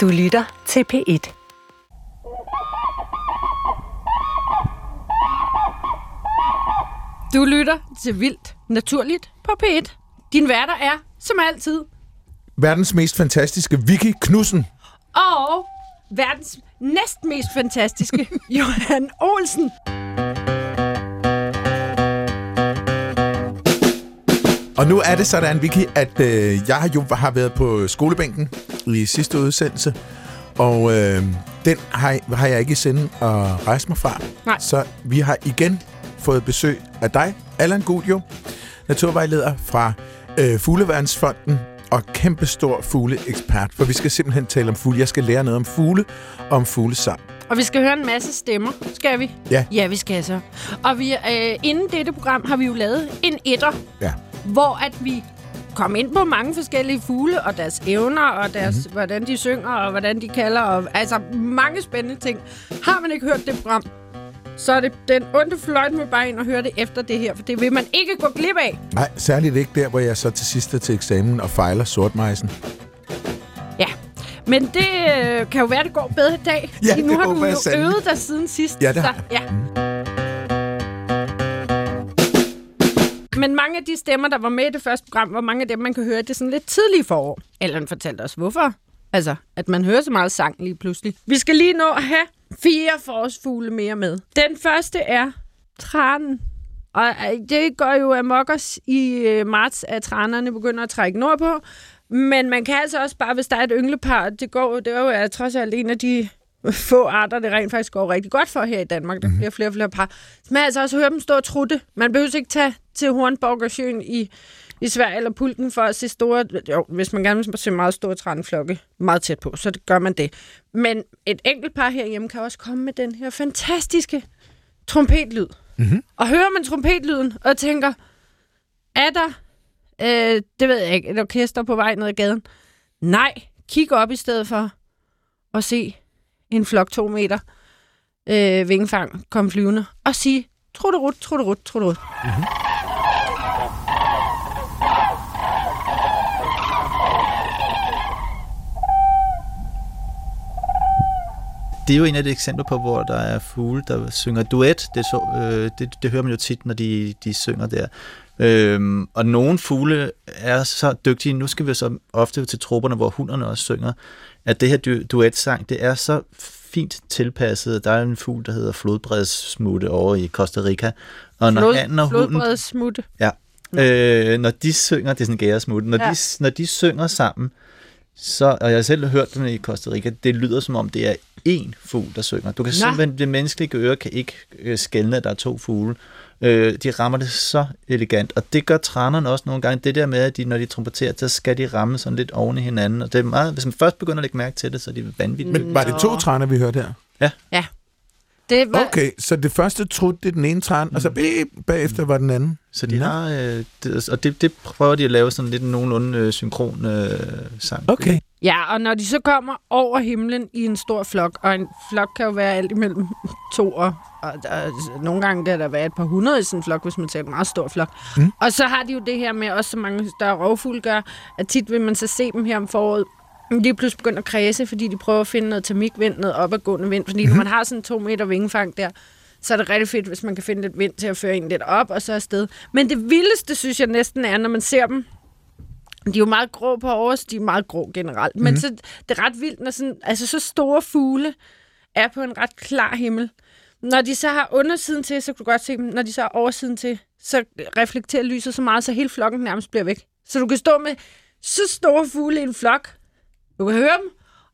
Du lytter til P1. Du lytter til Vildt Naturligt på P1. Din værter er, som altid, Verdens mest fantastiske Vicky Knudsen. og verdens næst mest fantastiske Johan Olsen. Og nu er det sådan, Vicky, at øh, jeg har jo har været på skolebænken i sidste udsendelse, og øh, den har, har jeg ikke i sinde at rejse mig fra. Nej. Så vi har igen fået besøg af dig, Allan Guljo, naturvejleder fra øh, Fugleværnsfonden og kæmpestor fugleekspert, for vi skal simpelthen tale om fugle. Jeg skal lære noget om fugle og om fuglesang. Og vi skal høre en masse stemmer, skal vi? Ja. Ja, vi skal så. Og vi, øh, inden dette program har vi jo lavet en etter, Ja. Hvor at vi kom ind på mange forskellige fugle og deres evner og deres, Mhm. mm-hmm. hvordan de synger og hvordan de kalder. Og, altså mange spændende ting. Har man ikke hørt det program, så er det den onde fløjt med bare ind og høre det efter det her, for det vil man ikke gå glip af. Nej, særligt ikke der, hvor jeg så til sidst er til eksamen og fejler sortmejsen. Ja. Men det øh, kan jo være, det går bedre i dag. Ja, nu har du jo øvet dig siden sidst. Ja, det har så, ja. Men mange af de stemmer, der var med i det første program, var mange af dem, man kan høre, det er sådan lidt tidlige forår. Ellen fortalte os, hvorfor. Altså, at man hører så meget sang lige pludselig. Vi skal lige nå at have fire forårsfugle mere med. Den første er tranen. Og øh, det går jo amok os i øh, marts, at trænerne begynder at trække nordpå. Men man kan altså også bare, hvis der er et ynglepar, det går det er jo øh, trods alt en af de få arter, det rent faktisk går rigtig godt for her i Danmark. Der bliver flere og flere par. Så man altså også høre dem stå og trutte. Man behøver ikke tage til Hornborgersøen i, i Sverige eller Pulken for at se store... Jo, hvis man gerne vil se meget store traneflokke meget tæt på, så det gør man det. Men et enkelt par herhjemme kan også komme med den her fantastiske trompetlyd. Mm-hmm. Og hører man trompetlyden og tænker, er der, øh, det ved jeg ikke, et orkester på vej ned ad gaden? Nej, kig op i stedet for at se en flok to meter øh, vingefang kom flyvende og sige, truderut, truderut, truderut. Mm-hmm. Det er jo en af de eksempler på, hvor der er fugle, der synger duet. Det, så, øh, det, det hører man jo tit, når de, de synger der. Øhm, og nogle fugle er så dygtige, nu skal vi så ofte til trupperne, hvor hunderne også synger, at det her du, duetsang, det er så fint tilpasset. Der er en fugl, der hedder flodbredssmutte over i Costa Rica. Og når Flod, hannen og hunden flodbredsmutte. Ja. Øh, når de synger, det er sådan gæresmutte, når, Ja. de, når de synger sammen, så, og jeg har selv hørt dem i Costa Rica, det lyder som om det er én fugl, der synger. Du kan Nå. simpelthen, det menneskelige øre kan ikke øh, skelne, at der er to fugle. Øh, de rammer det så elegant, og det gør trænerne også nogle gange. Det der med, at de, når de trompeterer, så skal de ramme sådan lidt oven i hinanden. Og det er meget, hvis man først begynder at lægge mærke til det, så er de vanvittigt. Men var det to træner, vi hørte her? Det var, Okay, så det første trut, det er den ene træn, og så bagefter var den anden. Så de har, øh, det, og det, det prøver de at lave sådan lidt nogenlunde øh, synkron øh, sang. Okay. Ja, og når de så kommer over himlen i en stor flok, og en flok kan jo være alt imellem to og, og der, nogle gange kan der være et par hundrede i sådan en flok, hvis man tager en meget stor flok. Mm. Og så har de jo det her med, også så mange større rovfugle gør, at tit vil man så se dem her om foråret, de pludselig begynder at kredse, fordi de prøver at finde noget termikvind, noget opadgående vind. Fordi mm. når man har sådan to meter vingefang der, så er det rigtig fedt, hvis man kan finde lidt vind til at føre en lidt op, og så afsted. Men det vildeste, synes jeg næsten er, når man ser dem de er jo meget grå på overs, de er meget grå generelt. Mm. Men så, det er ret vildt, når sådan, altså så store fugle er på en ret klar himmel. Når de så har undersiden til, så kan du godt se dem. Når de så har oversiden til, så reflekterer lyset så meget, så hele flokken nærmest bliver væk. Så du kan stå med så store fugle i en flok. Du kan høre dem,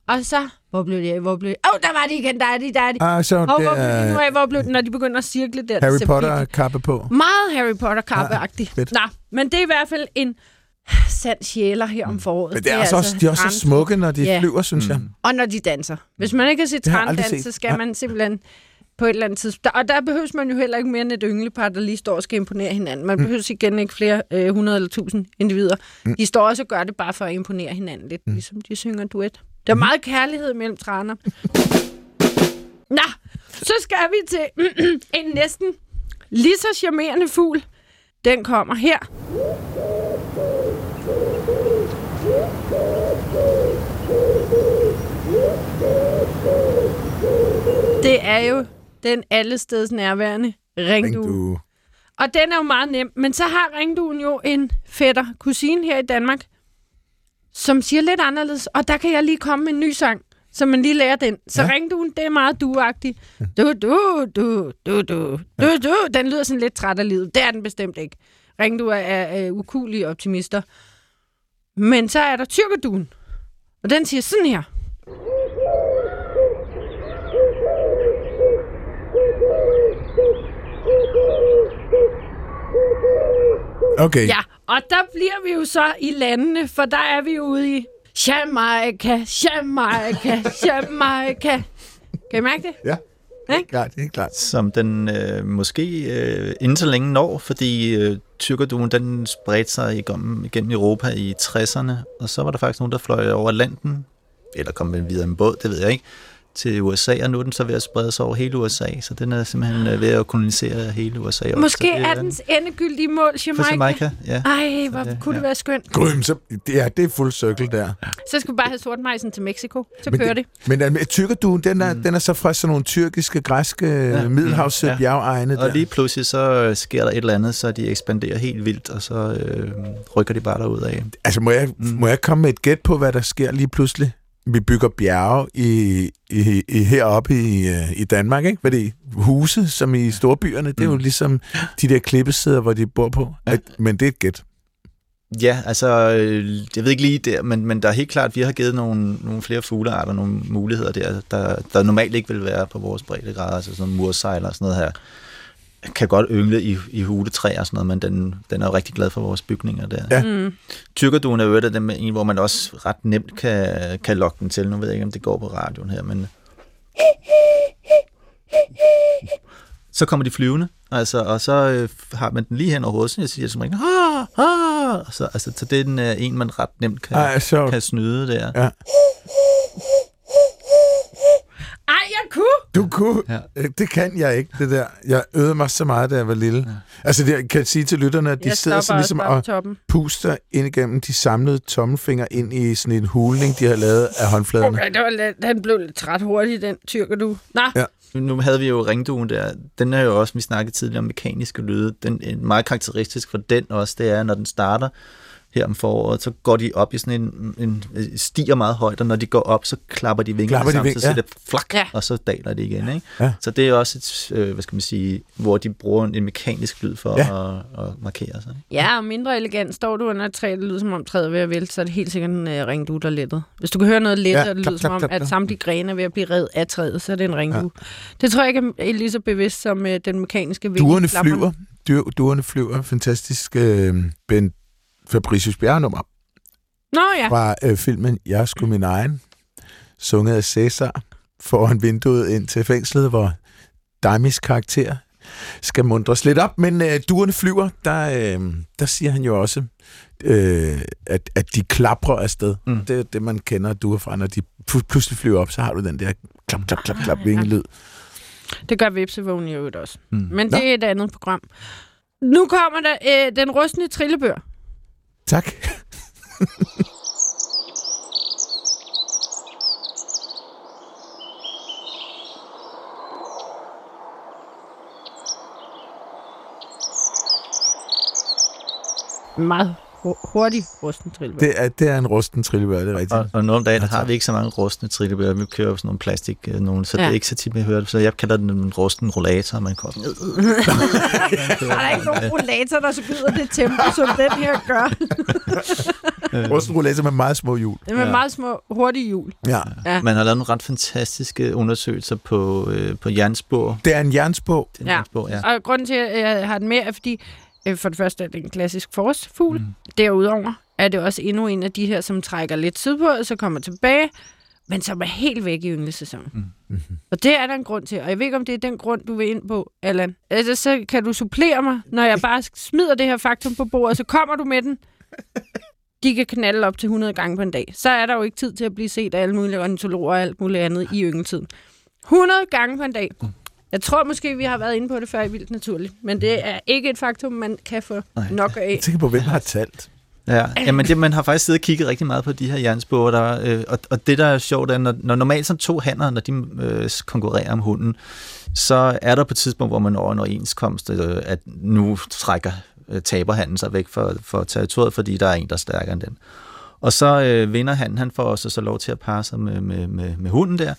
og så... Hvor blev de af? Hvor blev de? Åh, oh, der var de igen. Der er de, der er de. Ah, så Og hvor det blev de nu af? Hvor blev de, når de begynder at cirkle der? Harry ser Potter virkelig- kappe på. meget Harry Potter-kappe-agtigt. fedt. Nå, men det er i hvert fald en sand sjæler her om foråret. Men det er, altså også, de er også så smukke, når de Ja. flyver, synes jeg. Og når de danser. Hvis man ikke har set Det trandans, så skal Nej. man simpelthen på et eller andet tidspunkt. Og der behøves man jo heller ikke mere end et ynglepar, der lige står og skal imponere hinanden. Man behøver igen ikke flere øh, 100 eller 1000 individer. De står også og gør det bare for at imponere hinanden lidt, ligesom de synger duet. Der er meget kærlighed mellem træner. Nå, så skal vi til en næsten lige så charmerende fugl. Den kommer her. Det er jo den allesteds nærværende ringdue. Ringdue. Og den er jo meget nem. Men så har ringduen jo en fætter, kusine her i Danmark, som siger lidt anderledes. Og der kan jeg lige komme med en ny sang, så man lige lærer den. Så Ja. ringduen, det er meget duagtig. Du, du, du, du, du, du, du. Den lyder sådan lidt træt af livet. Det er den bestemt ikke. Ringdue er, er ukulige optimister. Men så er der tyrkerduen. Og den siger sådan her. Okay. Ja, og der bliver vi jo så i landene, for der er vi jo ude i Jamaica, Jamaica, Jamaica. Kan I mærke det? Ja. Ikke? Klart, det er klart. som den øh, måske øh, inden så længe når, fordi øh, tyrkerduen den spredte sig igennem, igennem Europa i 60'erne, og så var der faktisk nogen, der fløj over Atlanten, eller kom videre med båd, det ved jeg ikke, til USA, og nu er den så ved at sprede sig over hele USA, så den er simpelthen øh, ved at kolonisere hele USA. også. Måske det er dens endegyldige mål Jamaica. For Jamaica, ja. Ej, hvor det- kunne det ja. være skønt. Grym, så, ja, det er fuld cirkel der. Så skal vi bare have sortmejsen til Mexico. Så Men kører det. Men uh, tykkerduen, den er, mm. den er så fra sådan nogle tyrkiske, græske, ja. Ja. middelhavs Mm. Ja. bjergegne Og der. lige pludselig så øh, sker der et eller andet, så de ekspanderer helt vildt, og så øh, rykker de bare derud af. Altså, må jeg, mm. må jeg komme med et gæt på, hvad der sker lige pludselig? Vi bygger bjerge i, i, i heroppe i, øh, i Danmark, ikke? Fordi huse, som i storbyerne, det er jo Mm. ligesom de der klippesider, hvor de bor på. At, men det er et gæt. Ja, altså, øh, jeg ved ikke lige der, men, men der er helt klart, vi har givet nogle, nogle flere fuglearter nogle muligheder der, der, der normalt ikke vil være på vores breddegrader, altså sådan mursejler og sådan noget her. Kan godt yngle i, i huletræer og sådan noget, men den, den er jo rigtig glad for vores bygninger der. Ja. Mm. Tyrkerduen er jo et af dem, en, hvor man også ret nemt kan, kan lokke den til. Nu ved jeg ikke, om det går på radioen her, men... Så kommer de flyvende, altså, og så øh, har man den lige hen over hovedet, så jeg siger som ah, ah, og så, altså, så det er den, øh, en, man ret nemt kan, Ej, kan snyde der. Ja. Ej, jeg kunne! Du kunne. Ja. Ja. Det kan jeg ikke, det der. Jeg øvede mig så meget, da jeg var lille. Ja. Altså, det, jeg kan sige til lytterne, at de jeg sidder sådan ligesom og på toppen. puster ind igennem de samlede tommelfingre ind i sådan en hulning, de har lavet af håndfladerne. Okay, det var lidt, han blev lidt træt hurtigt, den tyrker du. Nå, Ja. Nu- Nu havde vi jo ringduen der. Den er jo også, vi snakkede tidligere om mekaniske lyde. Den er meget karakteristisk for den også, det er, når den starter her om foråret, så går de op i sådan en, en stiger meget højt, og når de går op, så klapper de vingerne Klapper de sammen, ving- så ja. det flak, Ja. og så daler det igen. Ikke? Ja. Så det er også et, øh, hvad skal man sige, hvor de bruger en, en mekanisk lyd for Ja. at, at markere sig. Ikke? Ja, og mindre elegant. Står du under et træ, det lyder som om træet er ved at vælte, så er det helt sikkert en uh, ringdue, der er lettet. Hvis du kan høre noget let, Ja, det klap, lyder som klap, om, klap, at klap. samtlige grene er ved at blive revet af træet, så er det en ringdue. Ja. Det tror jeg ikke er lige så bevidst som uh, den mekaniske vinkel. Duerne flyver. Duerne flyver. Fantastisk øh, Ben Fabricius Bjerre-nummer Nå ja, fra øh, filmen Jeg sgu min egen, sunget af Cæsar foran vinduet ind til fængslet, hvor Damis karakter skal mundres lidt op. Men øh, duerne flyver, der, øh, der siger han jo også, øh, at, at de klapper afsted. Mm. Det er det, man kender duer fra, når de pl- pludselig flyver op, så har du den der klap, klap, klap, klap, ja. vingelyd. det gør vipsevågen jo også. Mm. Men Nå. det er et andet program. Nu kommer der øh, den rustne trillebør. Tak. Meget hurtig rusten trillebør. Det er, det er en rusten trillebør, det er rigtigt. Og, og nu om dagen Altså- har vi ikke så mange rustne trillebøger. Vi kører jo sådan nogle plastik, øh, nogle, så ja. det Ja. er ikke så tit, vi hører det. Så jeg kalder den en rusten rollator. Man kan sådan, Der er ikke nogen rollator, der skyder det tempo, som den her gør. Rusten rollator med meget små hjul. Det er med Ja. meget små, hurtige hjul. Ja. Ja. Man har lavet nogle ret fantastiske undersøgelser på, øh, på jernspor. Det er en. Det er en Ja. jernspor, ja. Og grunden til, at jeg har den med, er fordi, for det første er det en klassisk forårsfugl. Mm. Derudover er det også endnu en af de her, som trækker lidt sydpå, og så kommer tilbage, men som er helt væk i ynglesæsonen. Mm. Mm-hmm. Og det er der en grund til, og jeg ved ikke, om det er den grund, du vil ind på, Allan. Altså, så kan du supplere mig, når jeg bare smider det her faktum på bordet, så kommer du med den. De kan knalde op til 100 gange på en dag. Så er der jo ikke tid til at blive set af alle mulige ornitologer og alt muligt andet i yngeltiden. 100 gange på en dag. Jeg tror måske, vi har været inde på det før i Vildt Naturligt, men det er ikke et faktum, man kan få Nej. nok af. Jeg tænker på, hvem har talt. Ja, jamen det, man har faktisk siddet og kigget rigtig meget på de her jernspore, der, øh, og, og det der er sjovt, er, når, når normalt sådan to hanner, når de øh, konkurrerer om hunden, så er der på et tidspunkt, hvor man når en overenskomst, øh, at nu trækker øh, taberhanden sig væk for, for territoriet, fordi der er en, der er stærkere end den. Og så øh, vinder han, han får også så lov til at parre sig med, med, med, med hunden der,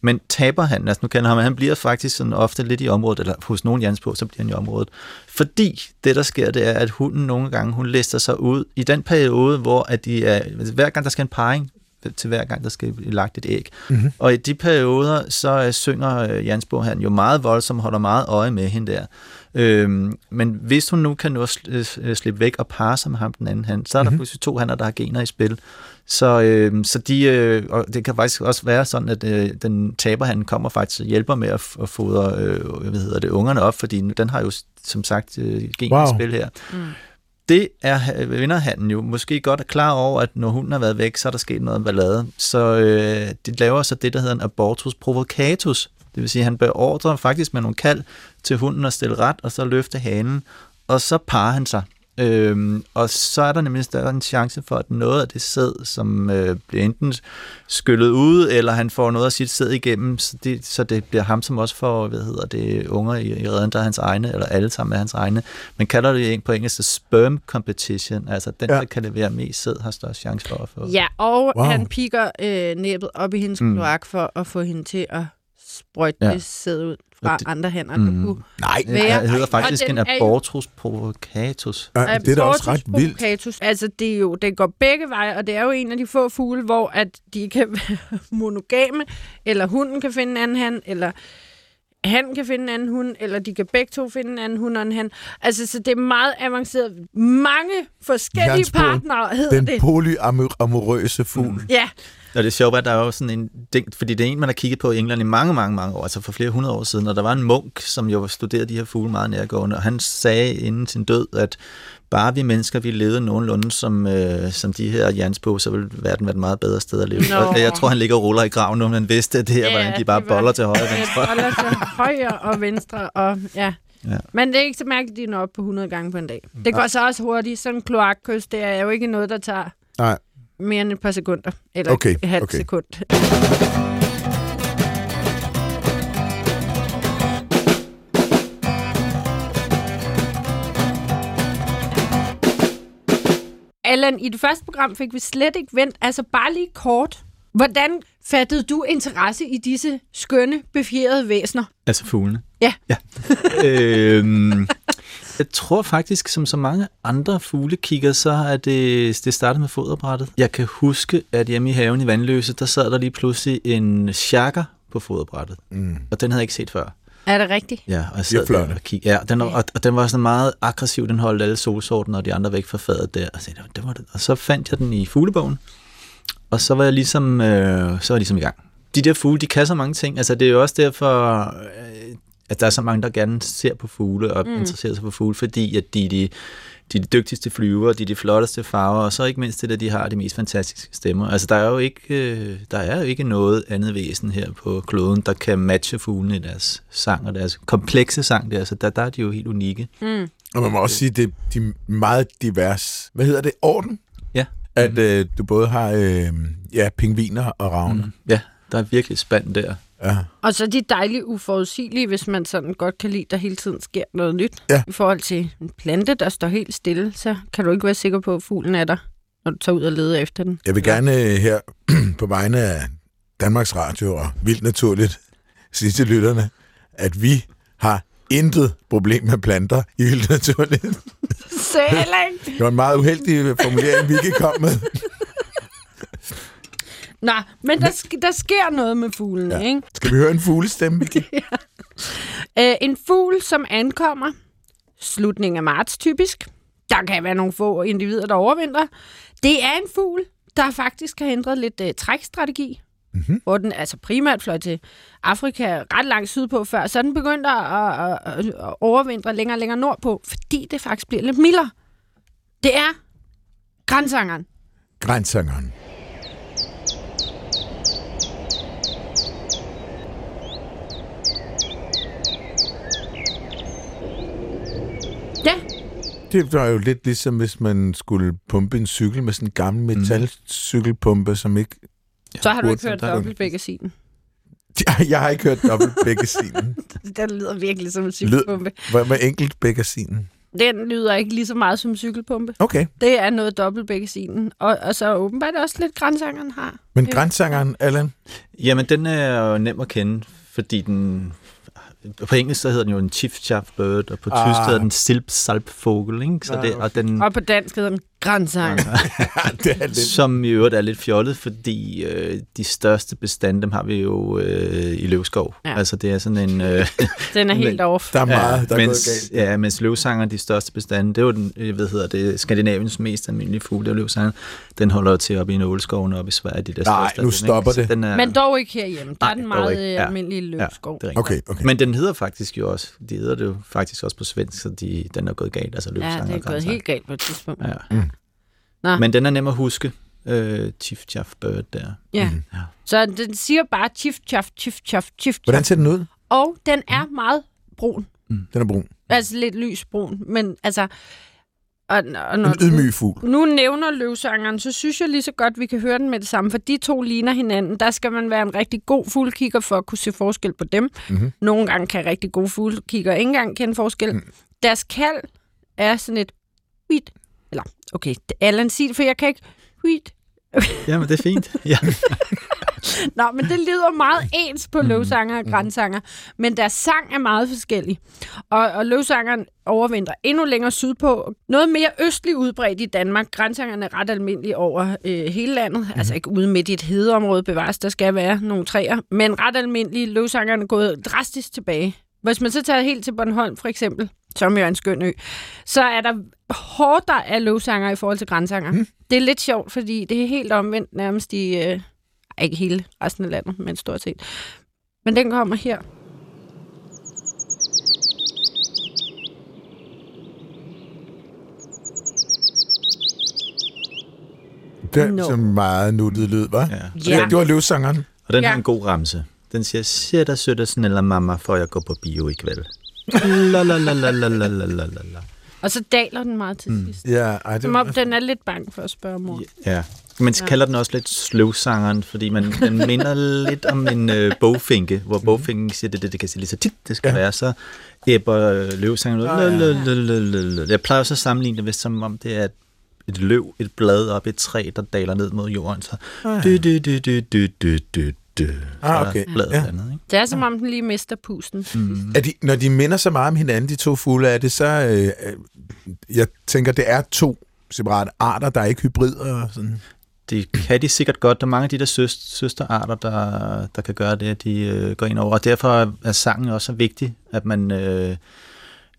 men taber han, altså nu kender ham, han bliver faktisk sådan ofte lidt i området, eller hos nogen Jans på, så bliver han i området. Fordi det, der sker, det er, at hunden nogle gange, hun lister sig ud i den periode, hvor at de er, altså, hver gang der skal en parring, til hver gang, der skal lagt et æg. Mm-hmm. Og i de perioder, så uh, synger uh, Jansbo han jo meget voldsomt, holder meget øje med hende der. Øhm, men hvis hun nu kan nå at sl- slippe væk og parre sig med ham den anden hand, så er der mm-hmm. pludselig to hanner, der har gener i spil. Så, øh, så de, øh, og det kan faktisk også være sådan, at øh, den taber han kommer faktisk og hjælper med at, at fodre øh, hvad hedder det, ungerne op, fordi den har jo som sagt øh, gen wow. i spil her. Mm. Det er vinderhanden jo måske godt klar over, at når hunden har været væk, så er der sket noget ballade. Så øh, de laver så det, der hedder en abortus provocatus. Det vil sige, at han beordrer faktisk med nogle kald til hunden at stille ret, og så løfte hanen, og så parer han sig. Øhm, og så er der nemlig der en chance for, at noget af det sæd, som øh, bliver enten skyllet ud, eller han får noget af sit sæd igennem, så det, så det bliver ham, som også får, hvad hedder det, unger i, i redden, der er hans egne, eller alle sammen er hans egne. Man kalder det på engelsk sperm competition, altså den, ja. der kan levere mest sæd, har størst chance for at få. Ja, og wow. han piker øh, næbet op i hendes mm. kloak for at få hende til at sprøjte ja. ud fra det, andre hænder, mm, kunne Nej, være. det hedder faktisk en abortus provocatus. Ja, det er da også ret vildt. Altså, det, er jo, det går begge veje, og det er jo en af de få fugle, hvor at de kan være monogame, eller hunden kan finde en anden hand, eller han kan finde en anden hund, eller de kan begge to finde en anden hund og en han. Altså, så det er meget avanceret. Mange forskellige partnere hedder den det. Den polyamorøse fugl. Mm. Ja. Og det er sjovt, at der er jo sådan en ting, fordi det er en, man har kigget på i England i mange, mange, mange år, altså for flere hundrede år siden, og der var en munk, som jo studerede de her fugle meget nærgående, og han sagde inden sin død, at bare vi mennesker, vi levede nogenlunde som, øh, som de her jerns på, så ville verden være et meget bedre sted at leve. Nå. Og jeg tror, han ligger og ruller i graven nu, men vidste, at det her ja, hvordan de bare de boller til højre og venstre. boller til højre og venstre, og ja. Ja. Men det er ikke så mærkeligt, at de når op på 100 gange på en dag. Det går så også hurtigt. Sådan en kloakkys, det er jo ikke noget, der tager Nej mere end et par sekunder. Eller okay, et halvt okay. sekund. Allan, i det første program fik vi slet ikke vendt, altså bare lige kort. Hvordan fattede du interesse i disse skønne, befjerede væsener? Altså fuglene? Ja. ja. øhm, jeg tror faktisk, som så mange andre fuglekigger, så er det, det startet med foderbrættet. Jeg kan huske, at hjemme i haven i Vandløse, der sad der lige pludselig en shakker på foderbrættet. Mm. Og den havde jeg ikke set før. Er det rigtigt? Ja, og jeg sad der og kiggede. Ja, den, og, og den var sådan meget aggressiv. Den holdt alle solsorten og de andre væk fra fadet der. Og så, det var det. og så fandt jeg den i fuglebogen. Og så var jeg ligesom, øh, så var jeg ligesom i gang. De der fugle, de kan så mange ting. Altså, det er jo også derfor, øh, at der er så mange, der gerne ser på fugle og mm. interesserer sig for fugle, fordi at de, de, de er de dygtigste flyver, de er de flotteste farver, og så ikke mindst det, at de har de mest fantastiske stemmer. Altså, der er jo ikke, øh, der er jo ikke noget andet væsen her på kloden, der kan matche fuglene i deres sang og deres komplekse sang der. Så der, der er de jo helt unikke. Mm. Og man må også sige, at det, de er meget divers. Hvad hedder det? Orden? Ja. At mm. øh, du både har øh, ja, pingviner og ravne. Mm. Ja, der er virkelig spand der. Ja. Og så de dejlige uforudsigelige, hvis man sådan godt kan lide, der hele tiden sker noget nyt. Ja. I forhold til en plante, der står helt stille, så kan du ikke være sikker på, at fuglen er der, når du tager ud og leder efter den. Jeg vil gerne øh, her på vegne af Danmarks Radio og Vildt Naturligt sige til lytterne, at vi har intet problem med planter i Vildt Naturligt. Sæling! Det var en meget uheldig formulering, vi ikke kom med. Nå, men der, sk- der sker noget med fuglene, ja. ikke? Skal vi høre en fuglestemme? ja. uh, en fugl, som ankommer slutningen af marts typisk. Der kan være nogle få individer, der overvinder. Det er en fugl, der faktisk har ændret lidt uh, trækstrategi. Mm-hmm. Hvor den altså primært fløj til Afrika ret langt sydpå før, så den begyndte at, at, at, at overvintre længere og længere nordpå, fordi det faktisk bliver lidt mildere. Det er grænsangeren. Grænsangeren. Det var jo lidt ligesom, hvis man skulle pumpe en cykel med sådan en gammel metalcykelpumpe, som ikke... Så har du ikke hørt dobbeltbækkesinen. Jeg har ikke hørt dobbelt bækkesinen. Den lyder virkelig som en cykelpumpe. Hvad med enkelt bækkesinen? Den lyder ikke lige så meget som en cykelpumpe. Okay, Det er noget dobbeltbækkesinen. Og, og så åbenbart også lidt grænsangeren har. men Ja. grænsangeren, Allan, Jamen, den er jo nem at kende, fordi den... På engelsk så hedder den jo en chief chaff bird, og på Ah. tysk hedder den silp salp vogel, ikke? Så Ah, det, og den, Og på dansk hedder den grænsanger. det er lidt... som i øvrigt er lidt fjollet, fordi øh, de største bestande, dem har vi jo øh, i løvskov. Ja. Ja. Altså, det er sådan en... Øh, Den er helt Men- off. Der er meget, der er mens, gået galt. Ja, mens løvsanger er de største bestande. Det er jo den, øh, hvad hedder det, Skandinaviens mest almindelige fugle, det er løvsanger. Den holder jo til oppe i Nåleskoven og oppe i Sverige. De der Nej, største nu stopper Så det. Den er, Men dog ikke herhjemme. Der er den meget ikke. øh, Ja. almindelige er rigtigt. Okay, okay. Men den hedder faktisk jo også, de hedder det jo faktisk også på svensk, så de, den er gået galt, altså Ja, løvsanger. det er gået helt galt på et tidspunkt. Ja. Mm. Nå. Men den er nem at huske, øh, Chief Chaff Bird der. Ja. Mhm. Ja. Så den siger bare chiff, chaff, chiff, chaff, chiff, Hvordan ser den ud? Og den er meget brun. Den er brun. Altså lidt lysbrun. Men altså... Og, og når En ydmyg fugl. nu nævner løvsangeren, så synes jeg lige så godt, vi kan høre den med det samme, for de to ligner hinanden. Der skal man være en rigtig god fuglekigger for at kunne se forskel på dem. Mhm. Nogle gange kan rigtig gode fuglekigger ikke engang kende forskel. Mm. Deres kald er sådan et huit. Eller, okay, Allan sig det, for jeg kan ikke huit. Ja, men det er fint. Ja. Nå, men det lyder meget ens på løvsanger og grænsanger, men deres sang er meget forskellig. Og, og løvsangeren overvintrer endnu længere sydpå. Noget mere østligt udbredt i Danmark. Grænsangerne er ret almindelige over øh, hele landet. Mm-hmm. Altså ikke ude midt i et hedeområde bevares, der skal være nogle træer. Men ret almindelige løvsangerne er gået drastisk tilbage. Hvis man så tager helt til Bornholm for eksempel, som jo er en skøn ø, så er der hårdt af løvsanger i forhold til grænsanger. Mm. Det er lidt sjovt, fordi det er helt omvendt nærmest i... Øh, ikke hele resten af landet, men stort set. Men den kommer her. Det er Nå. så meget nuttet lyd, hva'? ja. Ja. Det var løvsangeren. Og den Ja. har en god ramse. Den siger, sætter søttersen eller mamma, for jeg går på bio i kveld. Og så daler den meget til mm. sidst. Ja, ej, det... Som om den er lidt bange for at spørge mor. Ja. ja. Man ja. kalder den også lidt sløvsangeren, fordi man, den minder lidt om en øh, bogfinke, hvor mhm. bogfinken siger, det, det, det kan sige lige så tit, det skal ja. være, så æbber løvsangeren ud. Ah, ja. Jeg plejer også at sammenligne det, hvis som om det er et løv, et blad op i et træ, der daler ned mod jorden, så... Ah, ja du. Ah, Så okay. er bladet Ja. andet, ikke? Det er som om den lige mister pusten. Mm. Er de, når de minder så meget om hinanden, de to fugle, er det så... Øh, øh, jeg tænker, det er to separate arter, der er ikke hybrider og sådan. Det kan de sikkert godt. Der er mange af de der søs- søsterarter, der, der kan gøre det, at de øh, går ind over. Og derfor er sangen også vigtig, at man øh,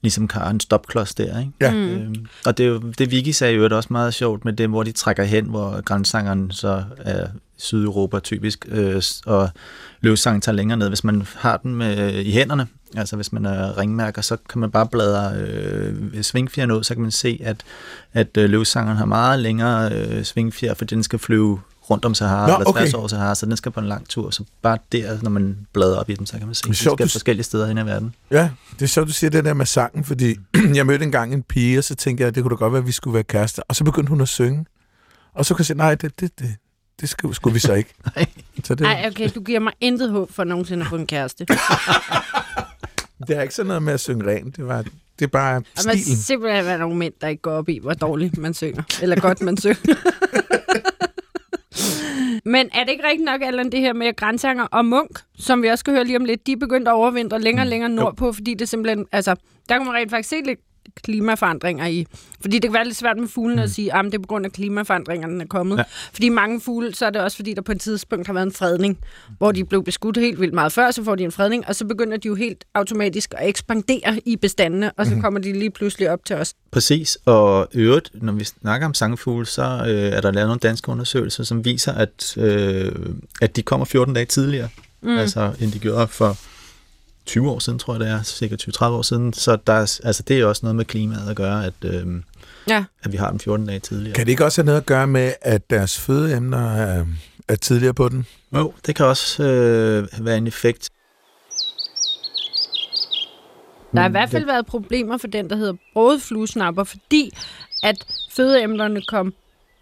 ligesom har en stopklods der. Ikke? Ja. Mm. Øhm, og det, er jo- det Vicky sagde jo også meget sjovt med det, hvor de trækker hen, hvor grænsangeren så er Sydeuropa typisk, øh, og løvsangen tager længere ned. Hvis man har den med, i hænderne, altså hvis man er ringmærker, så kan man bare bladre øh, svingfjeren ud, så kan man se, at, at øh, løvsangeren har meget længere øh, svingfjer, fordi den skal flyve rundt om Sahara, Nå, eller tværs okay. over Sahara, så den skal på en lang tur. Så bare der, når man bladrer op i den, så kan man se, at de skal du- forskellige steder hen i verden. Ja, det er sjovt, du siger det der med sangen, fordi jeg mødte engang en pige, og så tænkte jeg, at det kunne da godt være, at vi skulle være kærester. Og så begyndte hun at synge. Og så kunne jeg sige, nej, det, det, det, det skulle, skulle vi så ikke. Nej. Så det, Ej, okay, du giver mig intet håb for nogensinde at få en kæreste. det er ikke sådan noget med at synge rent. Det, var, det er bare Og man stilen. simpelthen være nogle mænd, der ikke går op i, hvor dårligt man synger. Eller godt man synger. Men er det ikke rigtigt nok, Allan, det her med grænsanger og munk, som vi også skal høre lige om lidt, de er begyndt at overvintre længere og længere nordpå, fordi det simpelthen, altså, der kan man rent faktisk se lidt klimaforandringer i. Fordi det kan være lidt svært med fuglene at sige, at det er på grund af klimaforandringerne, den er kommet. Ja. Fordi mange fugle, så er det også fordi, der på et tidspunkt har været en fredning, hvor de blev beskudt helt vildt meget før, så får de en fredning, og så begynder de jo helt automatisk at ekspandere i bestandene, og så kommer de lige pludselig op til os. Præcis, og øvrigt, når vi snakker om sangfugle, så øh, er der lavet nogle danske undersøgelser, som viser, at, øh, at de kommer 14 dage tidligere, mm. altså end de gjorde for 20 år siden, tror jeg det er, cirka 20-30 år siden. Så der er, altså, det er også noget med klimaet at gøre, at, øh, Ja. at vi har dem 14 dage tidligere. Kan det ikke også have noget at gøre med, at deres fødeemner er, er tidligere på den? Jo, det kan også øh, være en effekt. Der har i hvert fald været problemer for den, der hedder brodet fluesnapper, fordi at fødeemnerne kom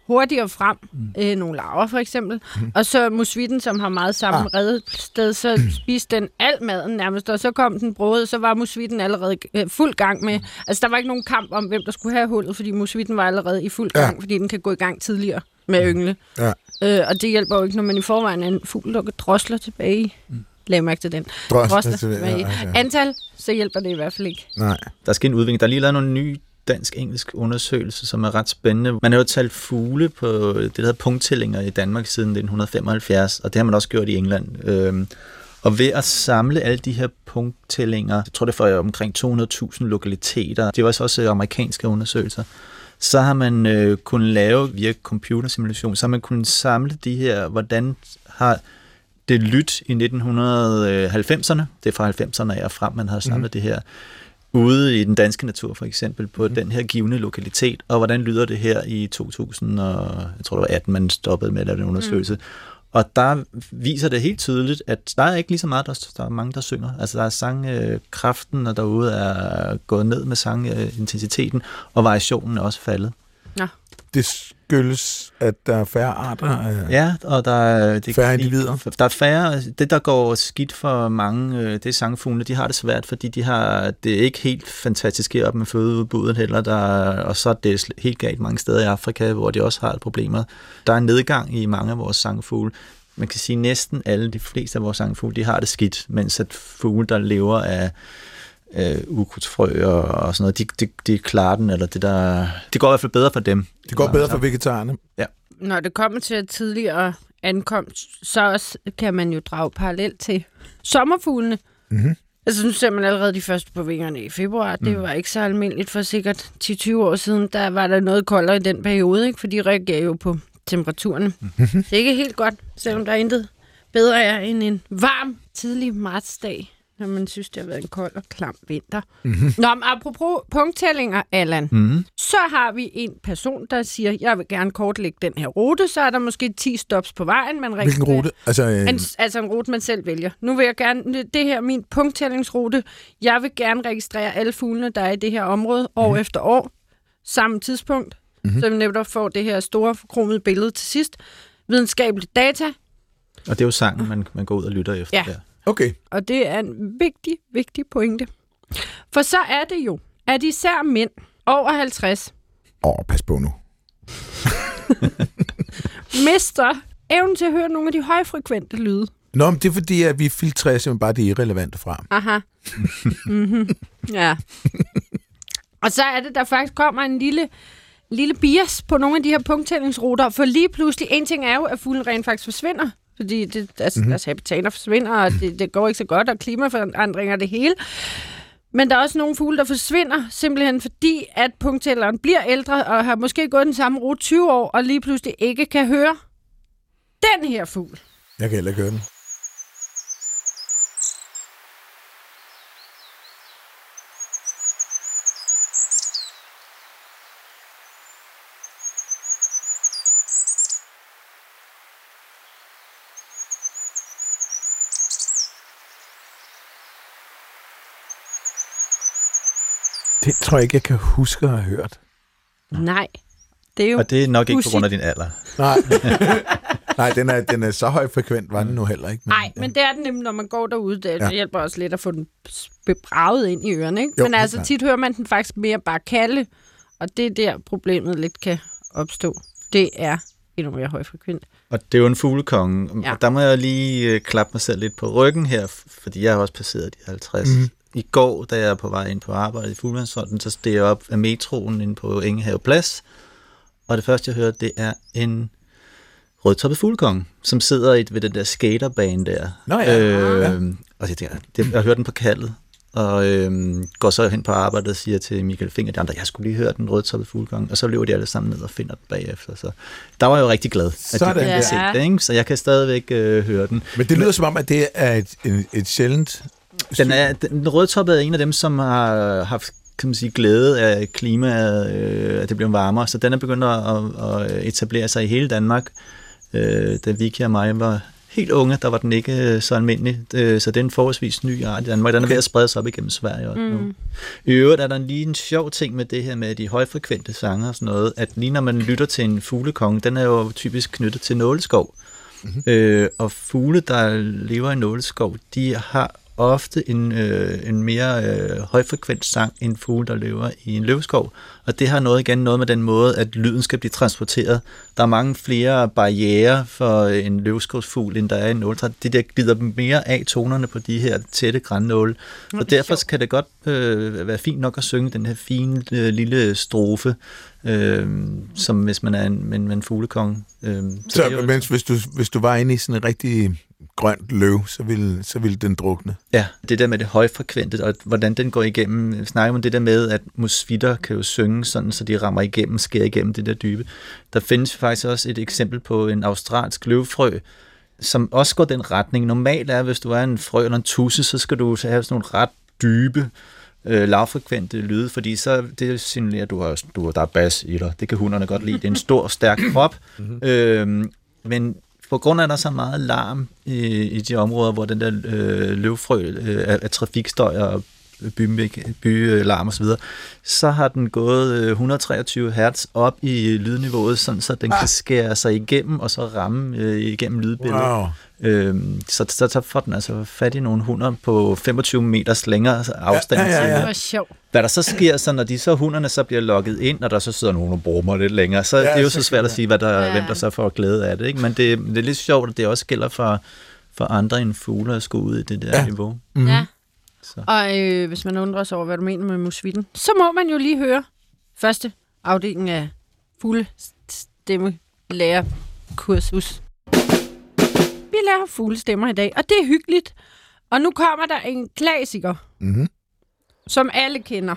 hurtigere frem, mm. øh, nogle larver for eksempel, mm. og så musvitten, som har meget samme ah. redsted, så spiste den al maden nærmest, og så kom den brød, så var musvitten allerede øh, fuld gang med, altså der var ikke nogen kamp om, hvem der skulle have hullet, fordi musvitten var allerede i fuld gang, ja. fordi den kan gå i gang tidligere med yngle. Ja. Øh, og det hjælper jo ikke, når man i forvejen er en fugl, der drosler tilbage mm. Læg mærke til den. Drosler tilbage. Ja, ja. Antal, så hjælper det i hvert fald ikke. Nej. Der skal en udvikling. Der er lige lavet nogle nye dansk-engelsk undersøgelse, som er ret spændende. Man har jo talt fugle på det, der hedder punkttællinger i Danmark siden 1975, og det har man også gjort i England. Øhm, og ved at samle alle de her punkttællinger, jeg tror det er for omkring 200.000 lokaliteter, det var også amerikanske undersøgelser, så har man øh, kunnet lave via computersimulation, så har man kunnet samle de her, hvordan har det lyt i 1990'erne, det er fra 90'erne af og frem, man har samlet mm. det her, ude i den danske natur for eksempel, på mm. den her givende lokalitet, og hvordan lyder det her i 2000, og jeg tror det var 18, man stoppede med at lave den undersøgelse. Mm. Og der viser det helt tydeligt, at der er ikke lige så meget, der, der er mange, der synger. Altså der er sangkraften, og derude er gået ned med sangintensiteten, og variationen er også faldet. Ja. Det skyldes, at der er færre arter? Ja, og der er det færre individer? Der er færre. Det, der går skidt for mange, øh, det er sangfuglene, de har det svært, fordi de har det er ikke helt fantastisk heroppe med fødeudbuddet heller, der, og så er det helt galt mange steder i Afrika, hvor de også har problemer. Der er en nedgang i mange af vores sangfugle. Man kan sige, at næsten alle, de fleste af vores sangfugle, de har det skidt, mens at fugle, der lever af øh, ukrudtsfrø og, og sådan noget, de, de, de klarer den, eller det der... Det går i hvert fald bedre for dem. Det går bedre for vegetarerne. Ja. Når det kommer til tidligere ankomst, så også kan man jo drage parallel til sommerfuglene. Mm-hmm. Altså, nu ser man allerede de første på vingerne i februar. Det mm. var ikke så almindeligt for sikkert 10-20 år siden. Der var der noget koldere i den periode, ikke? for de reagerer jo på temperaturerne. Mm-hmm. Det er ikke helt godt, selvom der er intet bedre er end en varm, tidlig martsdag når man synes, det har været en kold og klam vinter. Mm-hmm. Nå, men apropos punkttællinger, Allan, mm-hmm. så har vi en person, der siger, jeg vil gerne kortlægge den her rute, så er der måske 10 stops på vejen. Man Hvilken rute? Altså, øh... en, altså en rute, man selv vælger. Nu vil jeg gerne, det her er min punkttællingsrute. Jeg vil gerne registrere alle fuglene, der er i det her område, år mm-hmm. efter år, samme tidspunkt, mm-hmm. så vi netop får det her store forkromede billede til sidst. Videnskabeligt data. Og det er jo sangen, man, man går ud og lytter efter. Ja. Der. Okay. Og det er en vigtig, vigtig pointe. For så er det jo, at især mænd over 50... Åh, oh, pas på nu. mister evnen til at høre nogle af de højfrekvente lyde. Nå, men det er fordi, at vi filtrerer simpelthen bare det irrelevante fra. Aha. mm-hmm. Ja. Og så er det, der faktisk kommer en lille, lille bias på nogle af de her punkttællingsruter, for lige pludselig, en ting er jo, at fuglen rent faktisk forsvinder fordi det, altså, mm-hmm. deres habitater forsvinder, og det, det går ikke så godt, og klimaforandringer det hele. Men der er også nogle fugle, der forsvinder, simpelthen fordi, at punkttælleren bliver ældre, og har måske gået den samme rute 20 år, og lige pludselig ikke kan høre den her fugl. Jeg kan heller ikke høre den. Det tror jeg ikke, jeg kan huske at have hørt. Nej. Det er jo Og det er nok ikke på grund af din alder. Nej, Nej den, er, den er så høj frekvent, var den nu heller ikke. Nej, men, men det er den nemlig, når man går derude. Det ja. hjælper også lidt at få den bebraget ind i ørerne. Ikke? Jo, men altså, tit hører man den faktisk mere bare kalde, og det er der, problemet lidt kan opstå. Det er endnu mere højfrekvent. Og det er jo en fuglekonge. Ja. Og der må jeg lige øh, klappe mig selv lidt på ryggen her, fordi jeg har også passeret de 50. Mm i går, da jeg er på vej ind på arbejde i Fuglmandsfonden, så steg jeg op af metroen ind på Ingehave Plads, og det første, jeg hørte, det er en rødtoppet fuglekong, som sidder i, ved den der skaterbane der. Nå ja. Øh, ja. Og jeg tænker, det, jeg hørte den på kaldet, og øh, går så hen på arbejde og siger til Michael Finger, de andre, jeg skulle lige høre den rødtoppede fuglekong, og så løber de alle sammen ned og finder den bagefter. Så der var jeg jo rigtig glad, at Sådan. de ja. set det, ikke? så jeg kan stadigvæk øh, høre den. Men det lyder som om, at det er et, et, et sjældent den, er, den rødtoppede er en af dem, som har haft kan man sige, glæde af klimaet, øh, at det bliver varmere, så den er begyndt at, at etablere sig i hele Danmark. Øh, da Vicky og mig var helt unge, der var den ikke øh, så almindelig. Øh, så det er en forholdsvis ny art i Danmark. Den er Okay. ved at sprede sig op igennem Sverige også nu. I øvrigt er der lige en sjov ting med det her med de højfrekvente sanger og sådan noget, at lige når man lytter til en fuglekonge, den er jo typisk knyttet til nåleskov. Mm-hmm. Øh, og fugle, der lever i nåleskov, de har ofte en, øh, en mere øh, højfrekvent sang end fugle, der lever i en løvskov. Og det har noget igen noget med den måde, at lyden skal blive transporteret. Der er mange flere barriere for en løvskovsfugl, end der er i en nåletræ. Det der glider mere af tonerne på de her tætte grænnåle. Nå, Og er derfor kan det godt øh, være fint nok at synge den her fine øh, lille strofe, øh, som hvis man er en, en, en fuglekonge. Øh, Så, det er jo- mens hvis du, hvis du var inde i sådan en rigtig grønt løv, så ville, så ville den drukne. Ja, det der med det højfrekvente, og hvordan den går igennem. Snakker om det der med, at musvitter kan jo synge sådan, så de rammer igennem, skærer igennem det der dybe. Der findes faktisk også et eksempel på en australsk løvfrø, som også går den retning. Normalt er, hvis du er en frø eller en tusse, så skal du så have sådan nogle ret dybe, øh, lavfrekvente lyde, fordi så det signalerer, at du har, du har, der er bas i dig. Det kan hunderne godt lide. Det er en stor, stærk krop. øhm, men på grund af, at der er så meget larm i, i de områder, hvor den der øh, løvfrø øh, af, af trafikstøj og bylarm by, larm og så har den gået øh, 123 hertz op i lydniveauet, sådan så den kan skære sig igennem og så ramme øh, igennem lydbilledet. Wow. Øhm, så, så, så får den altså fat i nogle hunder på 25 meters længere afstand Ja, ja, ja, ja. Det var sjovt. hvad der så sker, så når de så hunderne så bliver lukket ind, og der så sidder nogen og brummer lidt længere, så ja, det er jo så svært at sige, hvad der, Ja. hvem der så får glæde af det. Ikke? Men det, det er lidt sjovt, at det også gælder for, for andre end fugle at skulle ud i det der Ja. niveau. Mm. Ja. Så. Og øh, hvis man undrer sig over, hvad du mener med musvitten, så må man jo lige høre første afdeling af fuglestemmelærerkursus. Vi lærer fuglestemmer i dag, og det er hyggeligt. Og nu kommer der en klassiker, Mm-hmm. som alle kender.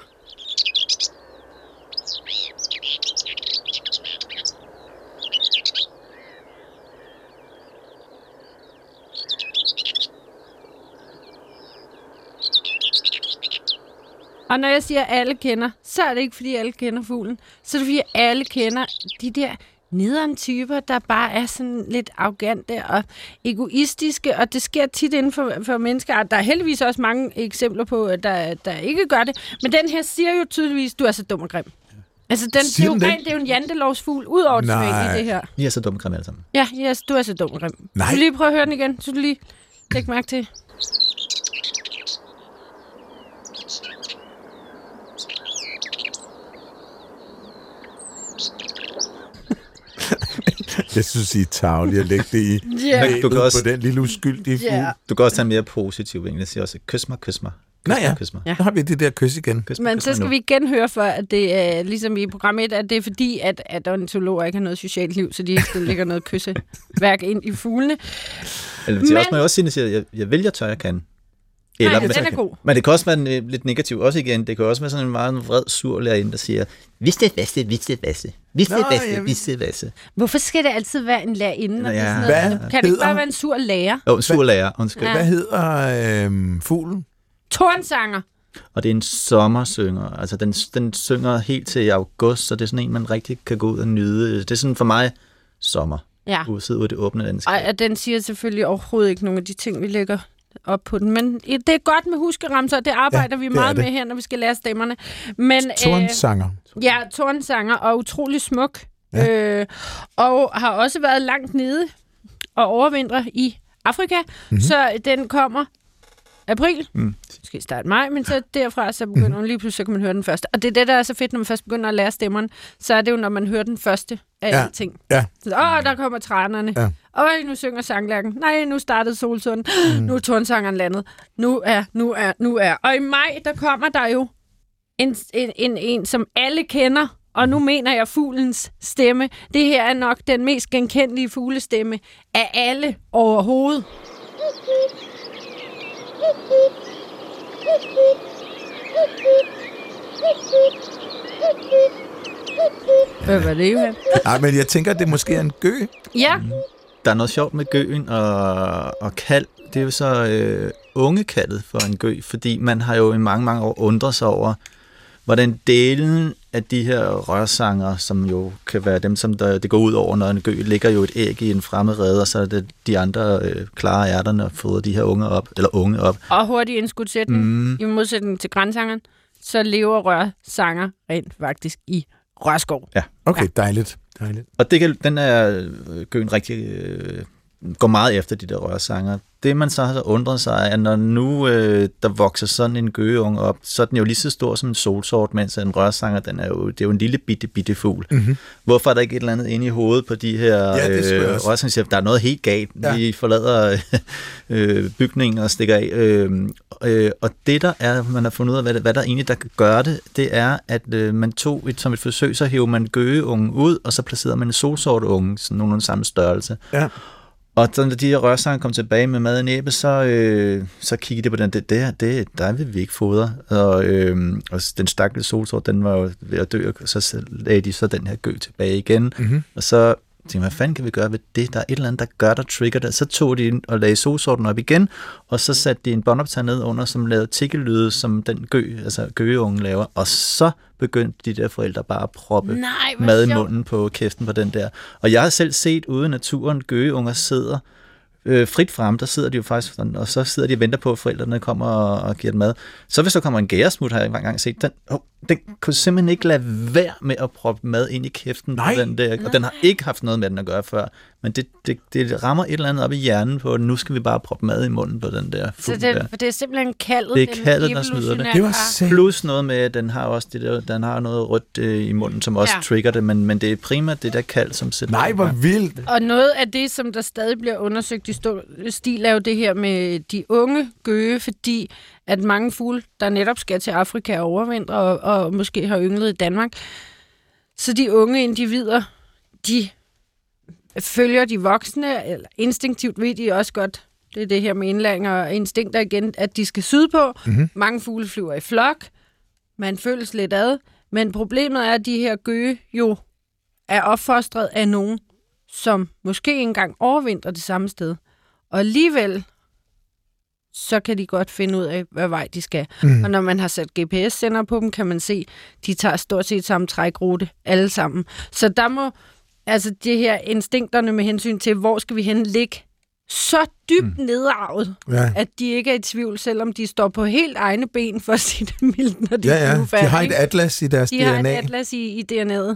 Og når jeg siger, at alle kender, så er det ikke, fordi alle kender fuglen. Så er det, fordi alle kender de der nederen typer, der bare er sådan lidt arrogante og egoistiske, og det sker tit inden for, for mennesker. Der er heldigvis også mange eksempler på, at der, der ikke gør det. Men den her siger jo tydeligvis, du er så dum og grim. Altså, den, det, Siger er jo rent, det er jo en jantelovsfugl, ud over det i det her. I er så dumme grimme alle sammen. Ja, yes, du er så dum og grim. Nej. Du lige prøve at høre den igen, så du lige læg mærke til. Jeg synes, I er tagelige at lægge det i yeah. Du kan også- på den lille uskyldige fugl. Du kan også tage mere positiv vinkel. Jeg siger også, kys mig, kys mig. Kys mig, ja. kys mig. Ja. Så har vi det der kys igen. Kys mig, Men kys så skal nu. vi igen høre for, at det er ligesom i program 1, at det er fordi, at, at ornitologer ikke har noget socialt liv, så de ikke skal lægge noget kysseværk ind i fuglene. Eller Men- også må jeg også sige, at jeg, siger, jeg, jeg vil, jeg tør, jeg kan. Nej, men- den er god. Men det kan også være en, øh, lidt negativ også igen. Det kan også være sådan en meget vred, sur lærerinde, der siger, vidste vasse, vidste vasse, vidste Nå, vasse, jeg- vidste vasse. Hvorfor skal det altid være en lærerinde? og det er sådan Ja. noget? Hvad Kan det ikke hedder- bare være en sur lærer? Jo, en sur lærer, undskyld. Ja. Hvad hedder øhm, fuglen? Tornsanger. Og det er en sommersynger. Altså, den, den synger helt til august, så det er sådan en, man rigtig kan gå ud og nyde. Det er sådan for mig sommer. Ja. Ud sidde ud i det åbne landskab. Ej, og den siger selvfølgelig overhovedet ikke nogen af de ting, vi lægger op på den. Men det er godt med huskeramser, og det arbejder Ja, vi det meget det. med her, når vi skal lære stemmerne. Men, Tornsanger. Øh, ja, tornsanger og utrolig smuk. Ja. Øh, og har også været langt nede og overvintrer i Afrika. Mhm. Mm-hmm. Så den kommer april, Mm. måske start maj, men så derfra, så begynder mm. lige pludselig, så kan man høre den første. Og det er det, der er så fedt, når man først begynder at lære stemmerne, så er det jo, når man hører den første af Ja. alting. Ja. Så, åh, der kommer trænerne. Ja. Øj, nu synger sanglærken. Nej, nu startede solsunden. Mm. Nu er tornsangeren landet. Nu er, nu er, nu er. Og i maj, der kommer der jo en, en, en, en som alle kender, og nu mener jeg fuglens stemme. Det her er nok den mest genkendelige fuglestemme af alle overhovedet. Hvad var det, Johan? Nej, men jeg tænker, at det måske er en gø. Ja, Der er noget sjovt med gøen og, og kald. Det er jo så øh, ungekaldet for en gø, fordi man har jo i mange, mange år undret sig over, hvordan delen at de her rørsanger, som jo kan være dem, som der, det går ud over, når en gø ligger jo et æg i en fremmed rede, og så er det de andre øh, klare ærterne og fodrer de her unge op, eller unge op. Og hurtigt indskudsætning, mm. i modsætning til grænsangeren, så lever rørsanger rent faktisk i rørskov. Okay, dejligt. dejligt. Og det kan, den er øh, gøen rigtig øh, går meget efter de der rørsanger. Det man så har undret sig er, at når nu øh, der vokser sådan en gøgeunge op, så er den jo lige så stor som en solsort, mens en rørsanger, den er jo, det er jo en lille bitte, bitte fugl. Mm-hmm. Hvorfor er der ikke et eller andet inde i hovedet på de her Ja, øh, rørsanger? Der er noget helt galt. Ja. Vi forlader øh, bygningen og stikker af. Øh, øh, og det der er, man har fundet ud af, hvad, hvad der egentlig der kan gøre det, det er, at øh, man tog et, som et forsøg, så hæver man gøgeungen ud, og så placerede man en solsorteunge, sådan nogenlunde samme størrelse. Ja. Og så når de her rørsanger kom tilbage med mad i næbet, så, øh, så kiggede de på den, det, det, det der vil vi ikke fodre. Og, øh, og den stakkels solsort, den var jo ved at dø, og så lagde de så den her gø tilbage igen. Mm-hmm. Og så tænkte hvad fanden kan vi gøre ved det? Der er et eller andet, der gør, der trigger det. Så tog de ind og lagde solsorten op igen, og så satte de en båndoptager ned under, som lavede tikkelyde, som den gø, altså gøgeungen laver. Og så begyndte de der forældre bare at proppe Nej, mad i munden på kæften på den der. Og jeg har selv set ude i naturen, gøgeunger sidder øh, frit frem, der sidder de jo faktisk, og så sidder de og venter på, at forældrene kommer og, og giver dem mad. Så hvis der kommer en gæresmut, har jeg engang set, den, oh, den kunne simpelthen ikke lade være med at proppe mad ind i kæften Nej. på den der, og den har ikke haft noget med den at gøre før, men det, det, det rammer et eller andet op i hjernen på, at nu skal vi bare proppe mad i munden på den der Så fugl det, der. det er simpelthen kaldet. Det er kaldet, der smider det. Det var. Plus noget med, at den har også det der, den har noget rødt øh, i munden, som også Ja. trigger det, men, men det er primært det der kald, som sætter Nej, hvor vildt. Og noget af det, som der stadig bliver undersøgt i stor stil, er jo det her med de unge gøge, fordi at mange fugle, der netop skal til Afrika og overvintre, og, og måske har ynglet i Danmark, så de unge individer, de følger de voksne, eller instinktivt ved de også godt, det er det her med indlæring og instinkter igen, at de skal sydpå. Mhm. Mange fugle flyver i flok, man føles lidt ad, men problemet er, at de her gøge jo er opfostret af nogen, som måske engang overvintrer det samme sted. Og alligevel, så kan de godt finde ud af, hvad vej de skal. Mm. Og når man har sat GPS-sender på dem, kan man se, de tager stort set samme trækrute alle sammen. Så der må, altså det her instinkterne med hensyn til, hvor skal vi hen ligge, så dybt mm. nedarvet, Ja. at de ikke er i tvivl, selvom de står på helt egne ben, for at sige det mildt, når de Ja, ja. De flyvefærdige, har et atlas i deres De har DNA. et atlas i, i DNA'et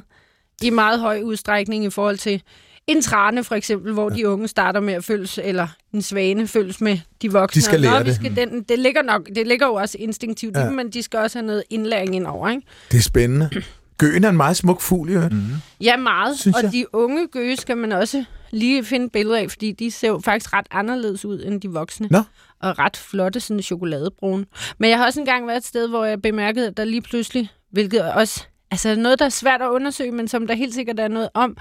i meget høj udstrækning i forhold til en trane for eksempel, hvor ja. de unge starter med at følges, eller en svane følges med de voksne. De skal lære Nå, vi det. Skal den, det, ligger nok, det ligger jo også instinktivt Ja. ja. i dem, men de skal også have noget indlæring ind over. Ikke? Det er spændende. Gøen er en meget smuk fugl, jo. Mm. Ja, meget. Synes og jeg. de unge gøge skal man også lige finde billeder af, fordi de ser jo faktisk ret anderledes ud end de voksne. Nå. Og ret flotte, sådan chokoladebrune. Men jeg har også engang været et sted, hvor jeg bemærkede, at der lige pludselig, hvilket også altså noget, der er svært at undersøge, men som der helt sikkert er noget om,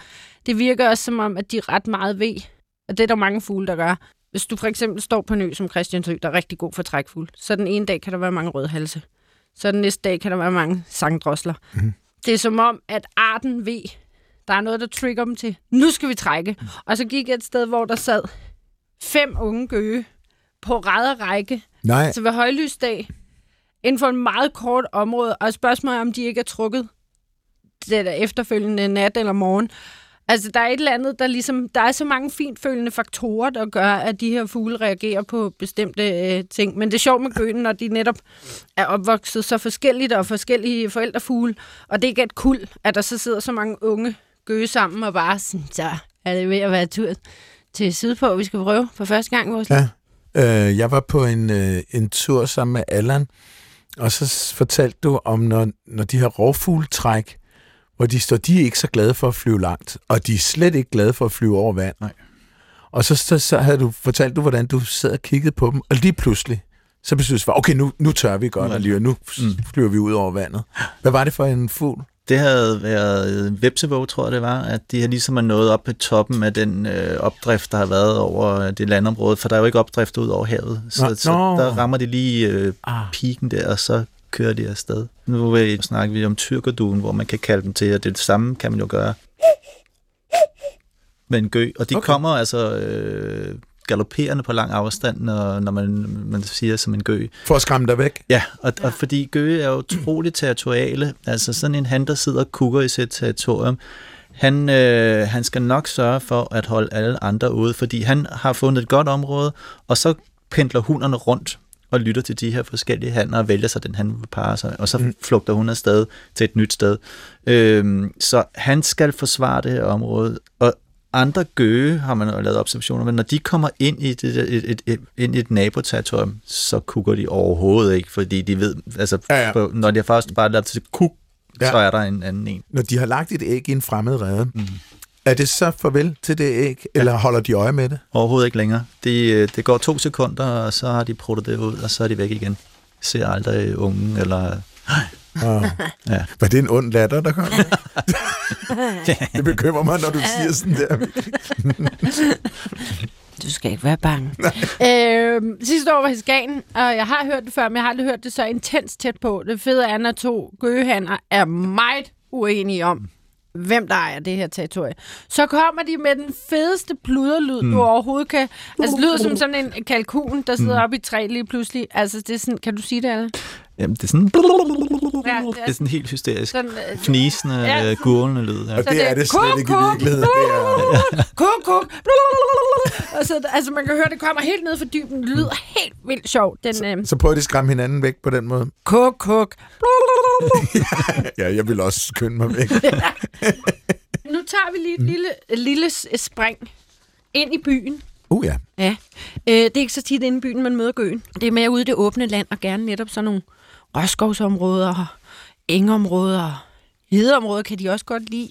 det virker også som om, at de ret meget ved, og det er der mange fugle, der gør. Hvis du for eksempel står på en ø som Christiansø, der er rigtig god for trækfugl, så den ene dag kan der være mange rødhalse. Så den næste dag kan der være mange sangdrosler. Mm. Det er som om, at arten ved, der er noget, der trigger dem til, nu skal vi trække. Og så gik jeg et sted, hvor der sad fem unge gøge på række, Nej, så ved højlysdag, inden for en meget kort område, og spørgsmålet er, om de ikke er trukket der efterfølgende nat eller morgen. Altså, der er et eller andet, der ligesom... Der er så mange fintfølende faktorer, der gør, at de her fugle reagerer på bestemte øh, ting. Men det er sjovt med gøen, når de netop er opvokset så forskelligt og forskellige forældrefugle, og det ikke er et kul, at der så sidder så mange unge gøge sammen og bare sådan, så er det ved at være tur til Sydpå, vi skal prøve for første gang vores. Ja. Øh, jeg var på en, øh, en tur sammen med Allan, og så fortalte du om, når, når de her rovfugletræk, hvor de står, de er ikke så glade for at flyve langt, og de er slet ikke glade for at flyve over vand. Nej. Og så, så, så havde du fortalt du, hvordan du sad og kiggede på dem, og lige pludselig, så besluttede du, okay, nu, nu tør vi godt, lige, nu mm. flyver vi ud over vandet. Hvad var det for en fugl? Det havde været en vepsevåg, tror jeg det var, at de har ligesom er nået op på toppen af den øh, opdrift, der har været over det landområde, for der er jo ikke opdrift ud over havet. Så, Nå, så der rammer de lige øh, Ah. piken der, og så kører de afsted. Nu snakker vi om tyrkerduen, hvor man kan kalde dem til, og det samme kan man jo gøre med en gø. Og de Okay. okay. kommer altså... Øh, galopperende på lang afstand, når, når man, man siger som en gø. For at skræmme dig væk. Ja, og, og fordi gøge er utroligt territoriale. Altså sådan en han, der sidder og kukker i sit territorium, han, øh, han skal nok sørge for at holde alle andre ude, fordi han har fundet et godt område, og så pendler hunderne rundt og lytter til de her forskellige hanner og vælger sig den, han vil parre sig, og så mm. flugter hun afsted til et nyt sted. Øhm, så han skal forsvare det her område, og andre gøge har man lavet observationer, men når de kommer ind i, det, et, et, et, ind i et naboterritorium, så kukker de overhovedet ikke, fordi de ved, altså, Ja, ja. På, når de har først bare lavet til kuk, ja. så er der en anden en. Når de har lagt et æg i en fremmed rede, mm. Er det så farvel til det æg, eller holder de øje med det? Overhovedet ikke længere. Det, øh, det går to sekunder, og så har de pruttet det ud, og så er de væk igen. Ser aldrig ungen, eller... Oh. Ja. Var det en ond latter, der kom? det bekymrer mig, når du siger sådan der. Du skal ikke være bange. øh, sidste år var i Skagen, og jeg har hørt det før, men jeg har aldrig hørt det så intens tæt på. Det fede er, når to gøgehanner er meget uenige om, hvem der ejer det her territorie. Så kommer de med den fedeste pluderlyd, mm. du overhovedet kan... Altså, det lyder som sådan en kalkun, der sidder mm. oppe i et træ lige pludselig. Altså, det er sådan... Kan du sige det, alle? Jamen, det er sådan... Ja, Det er sådan helt hysterisk. Sådan, øh, Fnisende, Ja. ja. gurlende lyd. Ja. Og Så det det er er det slet ikke i kuk, virkeligheden. Det er, kuk, kuk. Og så, altså, man kan høre, det kommer helt ned for dybden. Det lyder helt vildt sjovt. Den, øh, så prøver de at skræmme hinanden væk på den måde. kuk, kuk. Ja, jeg vil også skynde mig væk. Nu tager vi lige et lille, lille spring ind i byen. Uh ja. Ja. Øh, det er ikke så tit inde i byen, man møder gøen. Det er mere ude i det åbne land, og gerne netop sådan nogle røskovsområder, og engområder, hedeområder kan de også godt lide.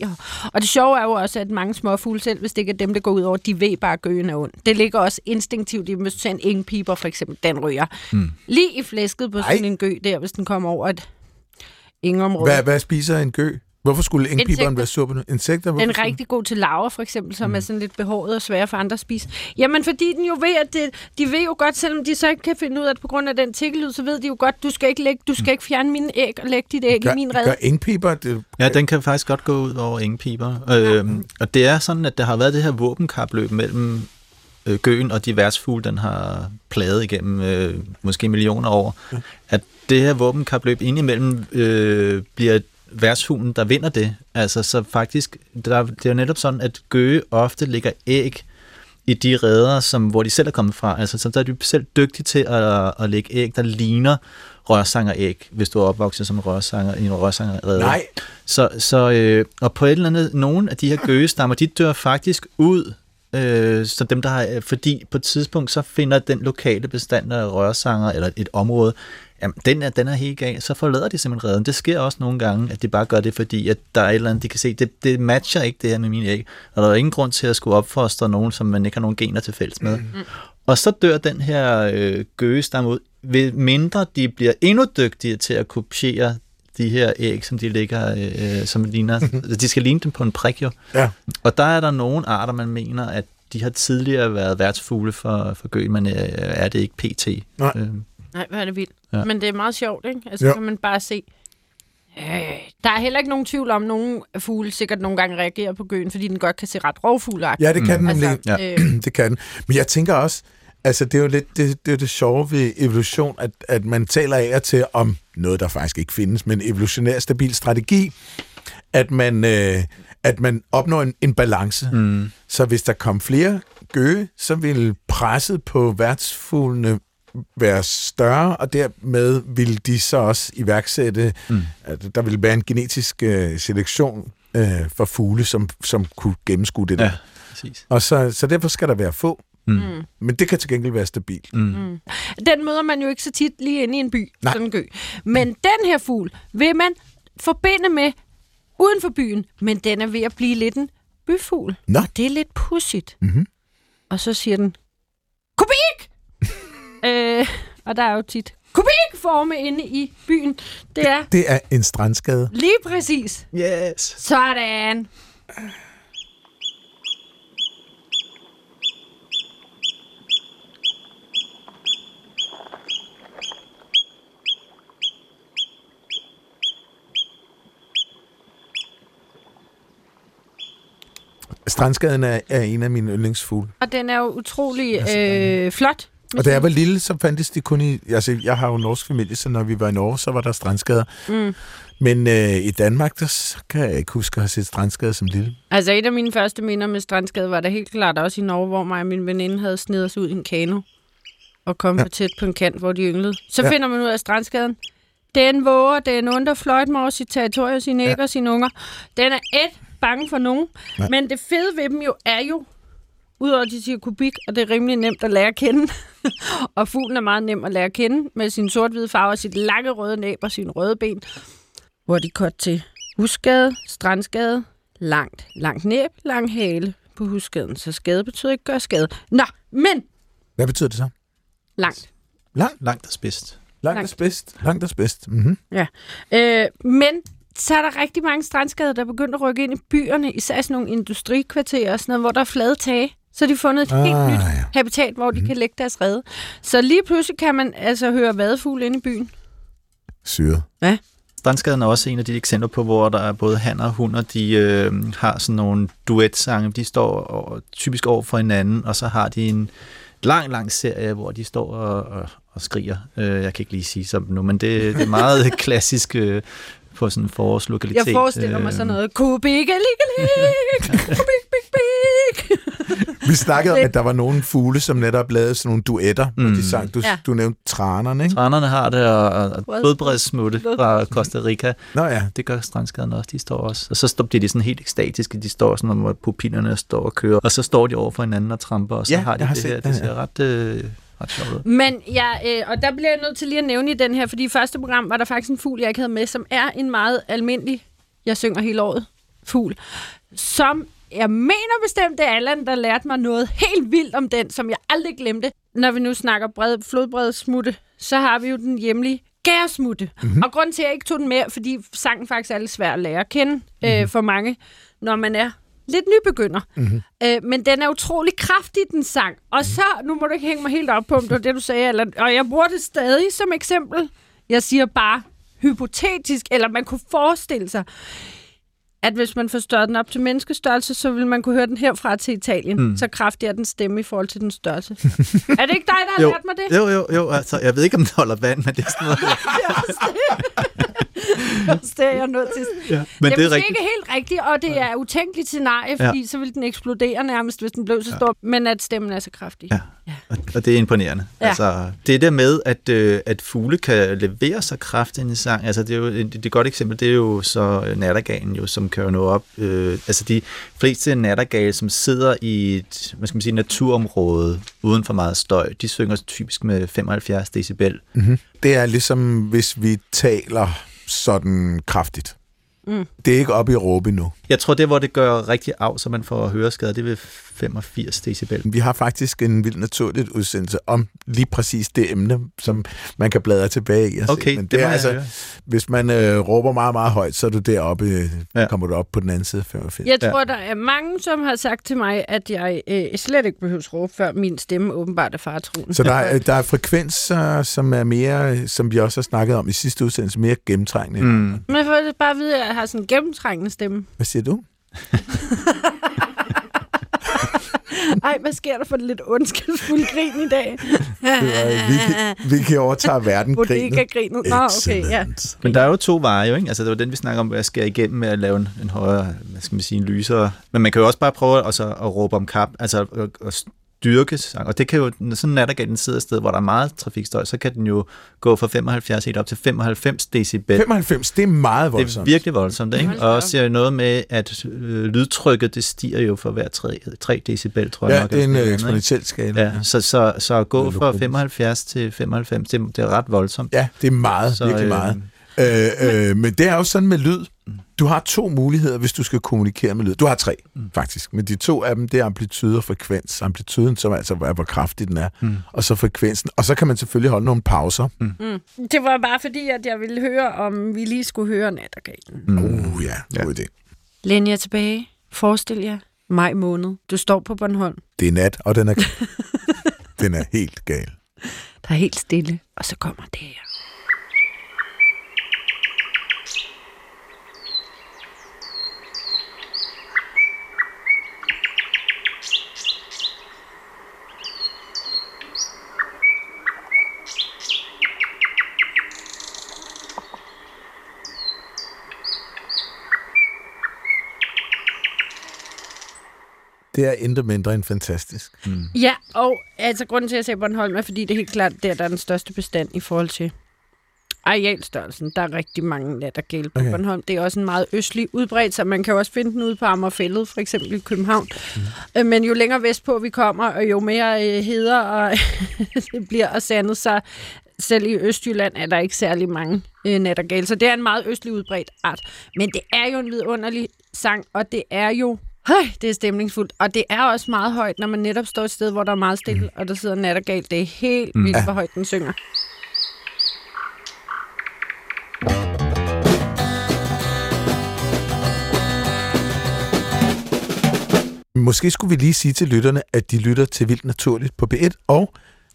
Og, det sjove er jo også, at mange småfugle, selv hvis det ikke er dem, der går ud over, de ved bare, at gøen er ond. Det ligger også instinktivt i, hvis du en engpiber for eksempel, den ryger. Mm. Lige i flæsket på sådan Ej. en gø der, hvis den kommer over et engområde. Hvad, hvad spiser en gø? Hvorfor skulle engpiberen være sur på det? Insekter? Hvorfor Den er rigtig god til laver, for eksempel, som mm. er sådan lidt behåret og svær for andre at spise. Jamen, fordi den jo ved, at det, de ved jo godt, selvom de så ikke kan finde ud af, at på grund af den tikkelyd, så ved de jo godt, du skal ikke, lægge, du skal ikke fjerne mine æg og lægge dit æg gør, i min Gør redde. engpiber det? Ja, den kan faktisk godt gå ud over engpiber. Øhm, og det er sådan, at der har været det her våbenkapløb mellem øh, gøen og de værtsfugle, den har plaget igennem øh, måske millioner år. At det her våbenkapløb indimellem øh, bliver værtsfuglen, der vinder det. Altså, så faktisk, der, det er jo netop sådan, at gøge ofte lægger æg i de redder, som, hvor de selv er kommet fra. Altså, så der er de selv dygtige til at, at lægge æg, der ligner rørsangeræg, hvis du er opvokset som rørsanger i en rørsangerredde. Nej. Så, så øh, og på et eller andet, nogle af de her gøgestammer, de dør faktisk ud, øh, så dem der har, fordi på et tidspunkt, så finder den lokale bestand af rørsanger, eller et område, jamen, den er, den er helt gal, så forlader de simpelthen redden. Det sker også nogle gange, at de bare gør det, fordi at der er et eller andet, de kan se, det, det matcher ikke det her med mine æg, og der er ingen grund til at skulle opfostre nogen, som man ikke har nogen gener til fælles med. Mm. Og så dør den her øh, gøgestamme ud, ved mindre de bliver endnu dygtigere til at kopiere de her æg, som de ligger, øh, som ligner, de skal ligne dem på en prik jo. Ja. Og der er der nogle arter, man mener, at de har tidligere været værtsfugle for, for gøg, men øh, er det ikke pt. Nej. Øh, Nej, hvor er det vildt. Ja. Men det er meget sjovt, ikke? Altså, Jo. så kan man bare se. Øh, der er heller ikke nogen tvivl om, at nogle fugle sikkert nogle gange reagerer på gøen, fordi den godt kan se ret rovfugleagtigt. Ja, det kan den nemlig. altså, Ja. øh, det kan den. Men jeg tænker også, altså det er jo lidt det, det, er det sjove ved evolution, at, at man taler af og til om noget, der faktisk ikke findes, men evolutionær stabil strategi, at man, øh, at man opnår en, en balance. mm, Så hvis der kom flere gøge, så ville presset på værtsfuglene være større, og dermed ville de så også iværksætte, mm. at der ville være en genetisk øh, selektion øh, for fugle, som, som kunne gennemskue det der. ja, præcis. Og så, så derfor skal der være få. Mm. Men det kan til gengæld være stabilt. Mm. Den møder man jo ikke så tit lige inde i en by, Nej. Sådan en gø. Men den her fugl vil man forbinde med uden for byen, men den er ved at blive lidt en byfugl. Nå. Og det er lidt pudsigt. Mhm. Og så siger den, kubik! Øh, og der er jo tit kubikforme inde i byen. Det er Det er en strandskade. lige præcis Yes! sådan. Strandskaden er, er en af mine yndlingsfugle. Og den er jo utrolig Altså, øh, flot. Og da jeg var lille, så fandtes de kun i... Altså, jeg har jo en norsk familie, så når vi var i Norge, så var der strandskader. Mm. Men øh, i Danmark, der kan jeg ikke huske at have set strandskader som lille. Altså et af mine første minder med strandskade var der helt klart også i Norge, hvor mig og min veninde havde snedet os ud i en kano og kom Ja. ja. for tæt på en kant, hvor de ynglede. Så Ja. ja. finder man ud af strandskaden. Den våger, den under fløjt over sit territorium, sine æg og sine unger. Den er et bange for nogen. Ja. Ja. Men det fede ved dem jo er jo, udover at de siger kubik, og det er rimelig nemt at lære at kende. og fuglen er meget nem at lære at kende med sin sort-hvide farve og sit lange røde næb og sine røde ben. Hvor de kort til husskade, strandskade, langt, langt næb, lang hale på husskaden. Så skade betyder ikke gør skade. Nå, men Hvad betyder det så? langt. Langt, Langt og spidst. langt Langt. er bedst. Langt er bedst. Mm-hmm. Øh, men så er der rigtig mange strandskader, der er begyndt at rykke ind i byerne, især sådan nogle industrikvarterer og sådan noget, hvor der er flade tage. Så har de fundet et ah, helt nyt ja. habitat, hvor de Mhm. kan lægge deres rede. Så lige pludselig kan man altså høre vadefugle inde i byen. Syret. Strandskaden er også en af de eksempler på, hvor der er både han og hunder, de øh, har sådan nogle duetsange, de står over, typisk over for hinanden, og så har de en lang, lang serie, hvor de står og, og, og skriger. Øh, jeg kan ikke lige sige som nu, men det, det er meget klassisk øh, på sådan en forårslokalitet. Jeg forestiller mig sådan Øh, noget. Kubik, kubik, bik, bik. Vi snakkede om, at der var nogle fugle, som netop lavede sådan nogle duetter, mm. Mm. de sang. Du, ja. Du nævnte tranerne, ikke? Tranerne har det, og, og blodbredsmutte fra Costa Rica, Nå ja. det gør strandskaden også, de står også. Og så står de, sådan helt ekstatiske, de står sådan, hvor pupillerne står og kører, og så står de over for hinanden og tramper, og så Ja, har de jeg har det set her, det ser ja. ret, øh, ret sjovt ud. Men ja, øh, og der bliver jeg nødt til lige at nævne i den her, fordi i første program var der faktisk en fugl, jeg ikke havde med, som er en meget almindelig, jeg synger hele året, fugl, som jeg mener bestemt, det er Allan, der lærte mig noget helt vildt om den, som jeg aldrig glemte. Når vi nu snakker bred, flodbredsmutte, så har vi jo den hjemlige gæresmutte. Mm-hmm. Og grunden til, at jeg ikke tog den med, fordi sangen faktisk er lidt svær at lære at kende mm-hmm. øh, for mange, når man er lidt nybegynder. Mm-hmm. Øh, men den er utrolig kraftig, den sang. Og så, nu må du ikke hænge mig helt op på, om det var det, du sagde, eller, og jeg bruger det stadig som eksempel. Jeg siger bare hypotetisk, eller man kunne forestille sig, at hvis man forstørrer den op til menneskestørrelse, så vil man kunne høre den herfra til Italien. Mm. Så kraftig er den stemme i forhold til den størrelse. er det ikke dig, der har Jo. lært mig det? Jo, jo, jo, altså, jeg ved ikke, om den holder vand, men det er sådan noget. det er jeg nødt til. Ja. Men det er, det er rigtigt. ikke helt rigtigt, og det er utænkeligt scenarie, fordi ja. så vil den eksplodere nærmest, hvis den blev så stor. Men at stemmen er så kraftig. Ja. Og, og det er imponerende. Ja. Ja. Altså, det der med, at, øh, at fugle kan levere så kraftigt en sang, altså det er jo et, det er et godt eksempel, det er jo så øh, nattergalen, jo, som kan jo nå op. Øh, altså de fleste nattergale, som sidder i et hvad skal man sige, naturområde uden for meget støj, de synger typisk med 75 decibel. Mm-hmm. Det er ligesom, hvis vi taler sådan kraftigt. Mm. Det er ikke oppe i råbe nu. Jeg tror, det hvor det gør rigtig af, så man får høreskade, det ved 85 decibel. Vi har faktisk en vild naturligt udsendelse om lige præcis det emne, som man kan bladre tilbage i. og se. Okay, Men det det er altså, høre. hvis man øh, råber meget, meget højt, så er du deroppe, øh, Ja. ja. kommer du op på den anden side af 85. Jeg Ja. tror, der er mange, som har sagt til mig, at jeg øh, slet ikke behøver at råbe, før min stemme åbenbart er faretroen. Så der er, der er frekvenser, som er mere, som vi også har snakket om i sidste udsendelse, mere gennemtrængende. Mm. Men får bare at vide, at jeg har sådan en gennemtrængende stemme. Hvad siger du? Ej, hvad sker der for det lidt ondskabsfulde grin i dag? Vicky, Vicky overtager verden. Bodega-grinet. Nå, okay, ja. Men der er jo to veje jo, ikke? Altså det var den, vi snakker om, hvad jeg skal igennem med at lave en, en højere, hvad skal man sige, en lysere. Men man kan jo også bare prøve at, at råbe om kap, altså at, at styrke sang. Og det kan jo, når sådan en nattergal, den sidder et sted, hvor der er meget trafikstøj, så kan den jo gå fra 75 helt op til 95 decibel. 95, det er meget Det er voldsomt. virkelig voldsomt, ikke? Og også er noget med, at øh, lydtrykket, det stiger jo for hver 3, 3 decibel, tror jeg Ja, nok. det er en øh, eksponentiel skala. Ja, så, så, så at gå fra logaritmisk. 75 til 95, det, det er ret voldsomt. Ja, det er meget, Så, så, virkelig øh, meget. Øh, øh, men det er jo sådan med lyd. Du har to muligheder, hvis du skal kommunikere med lyd. Du har tre, mm. faktisk. Men de to af dem, det er amplitude og frekvens. Amplituden, som altså er, hvor kraftig den er. Mm. Og så frekvensen. Og så kan man selvfølgelig holde nogle pauser. Mm. Det var bare fordi, at jeg ville høre, om vi lige skulle høre nattergalen. Mm. Uh, ja, god idé. Læn jer tilbage. Forestil jer maj måned. Du står på Bornholm. Det er nat, og den er, den er helt gal. Der er helt stille, og så kommer det her. Det er intet mindre end fantastisk. Mm. Ja, og altså grunden til, at jeg sagde Bornholm, er, fordi det er helt klart, der, der er den største bestand i forhold til arealstørrelsen. Der er rigtig mange nattergale på Okay. Bornholm. Det er også en meget østlig udbredt, så man kan jo også finde den ude på Amagerfællet, for eksempel i København. Mm. Men jo længere vestpå vi kommer, og jo mere øh, heder og det bliver og sandet, så selv i Østjylland er der ikke særlig mange øh, nattergale. Så det er en meget østlig udbredt art. Men det er jo en vidunderlig sang, og det er jo Høj, det er stemningsfuldt. Og det er også meget højt, når man netop står et sted, hvor der er meget stille, og der sidder nattergal. Det er helt vildt, hvor højt den synger. Måske skulle vi lige sige til lytterne, at de lytter til Vildt Naturligt på B1, og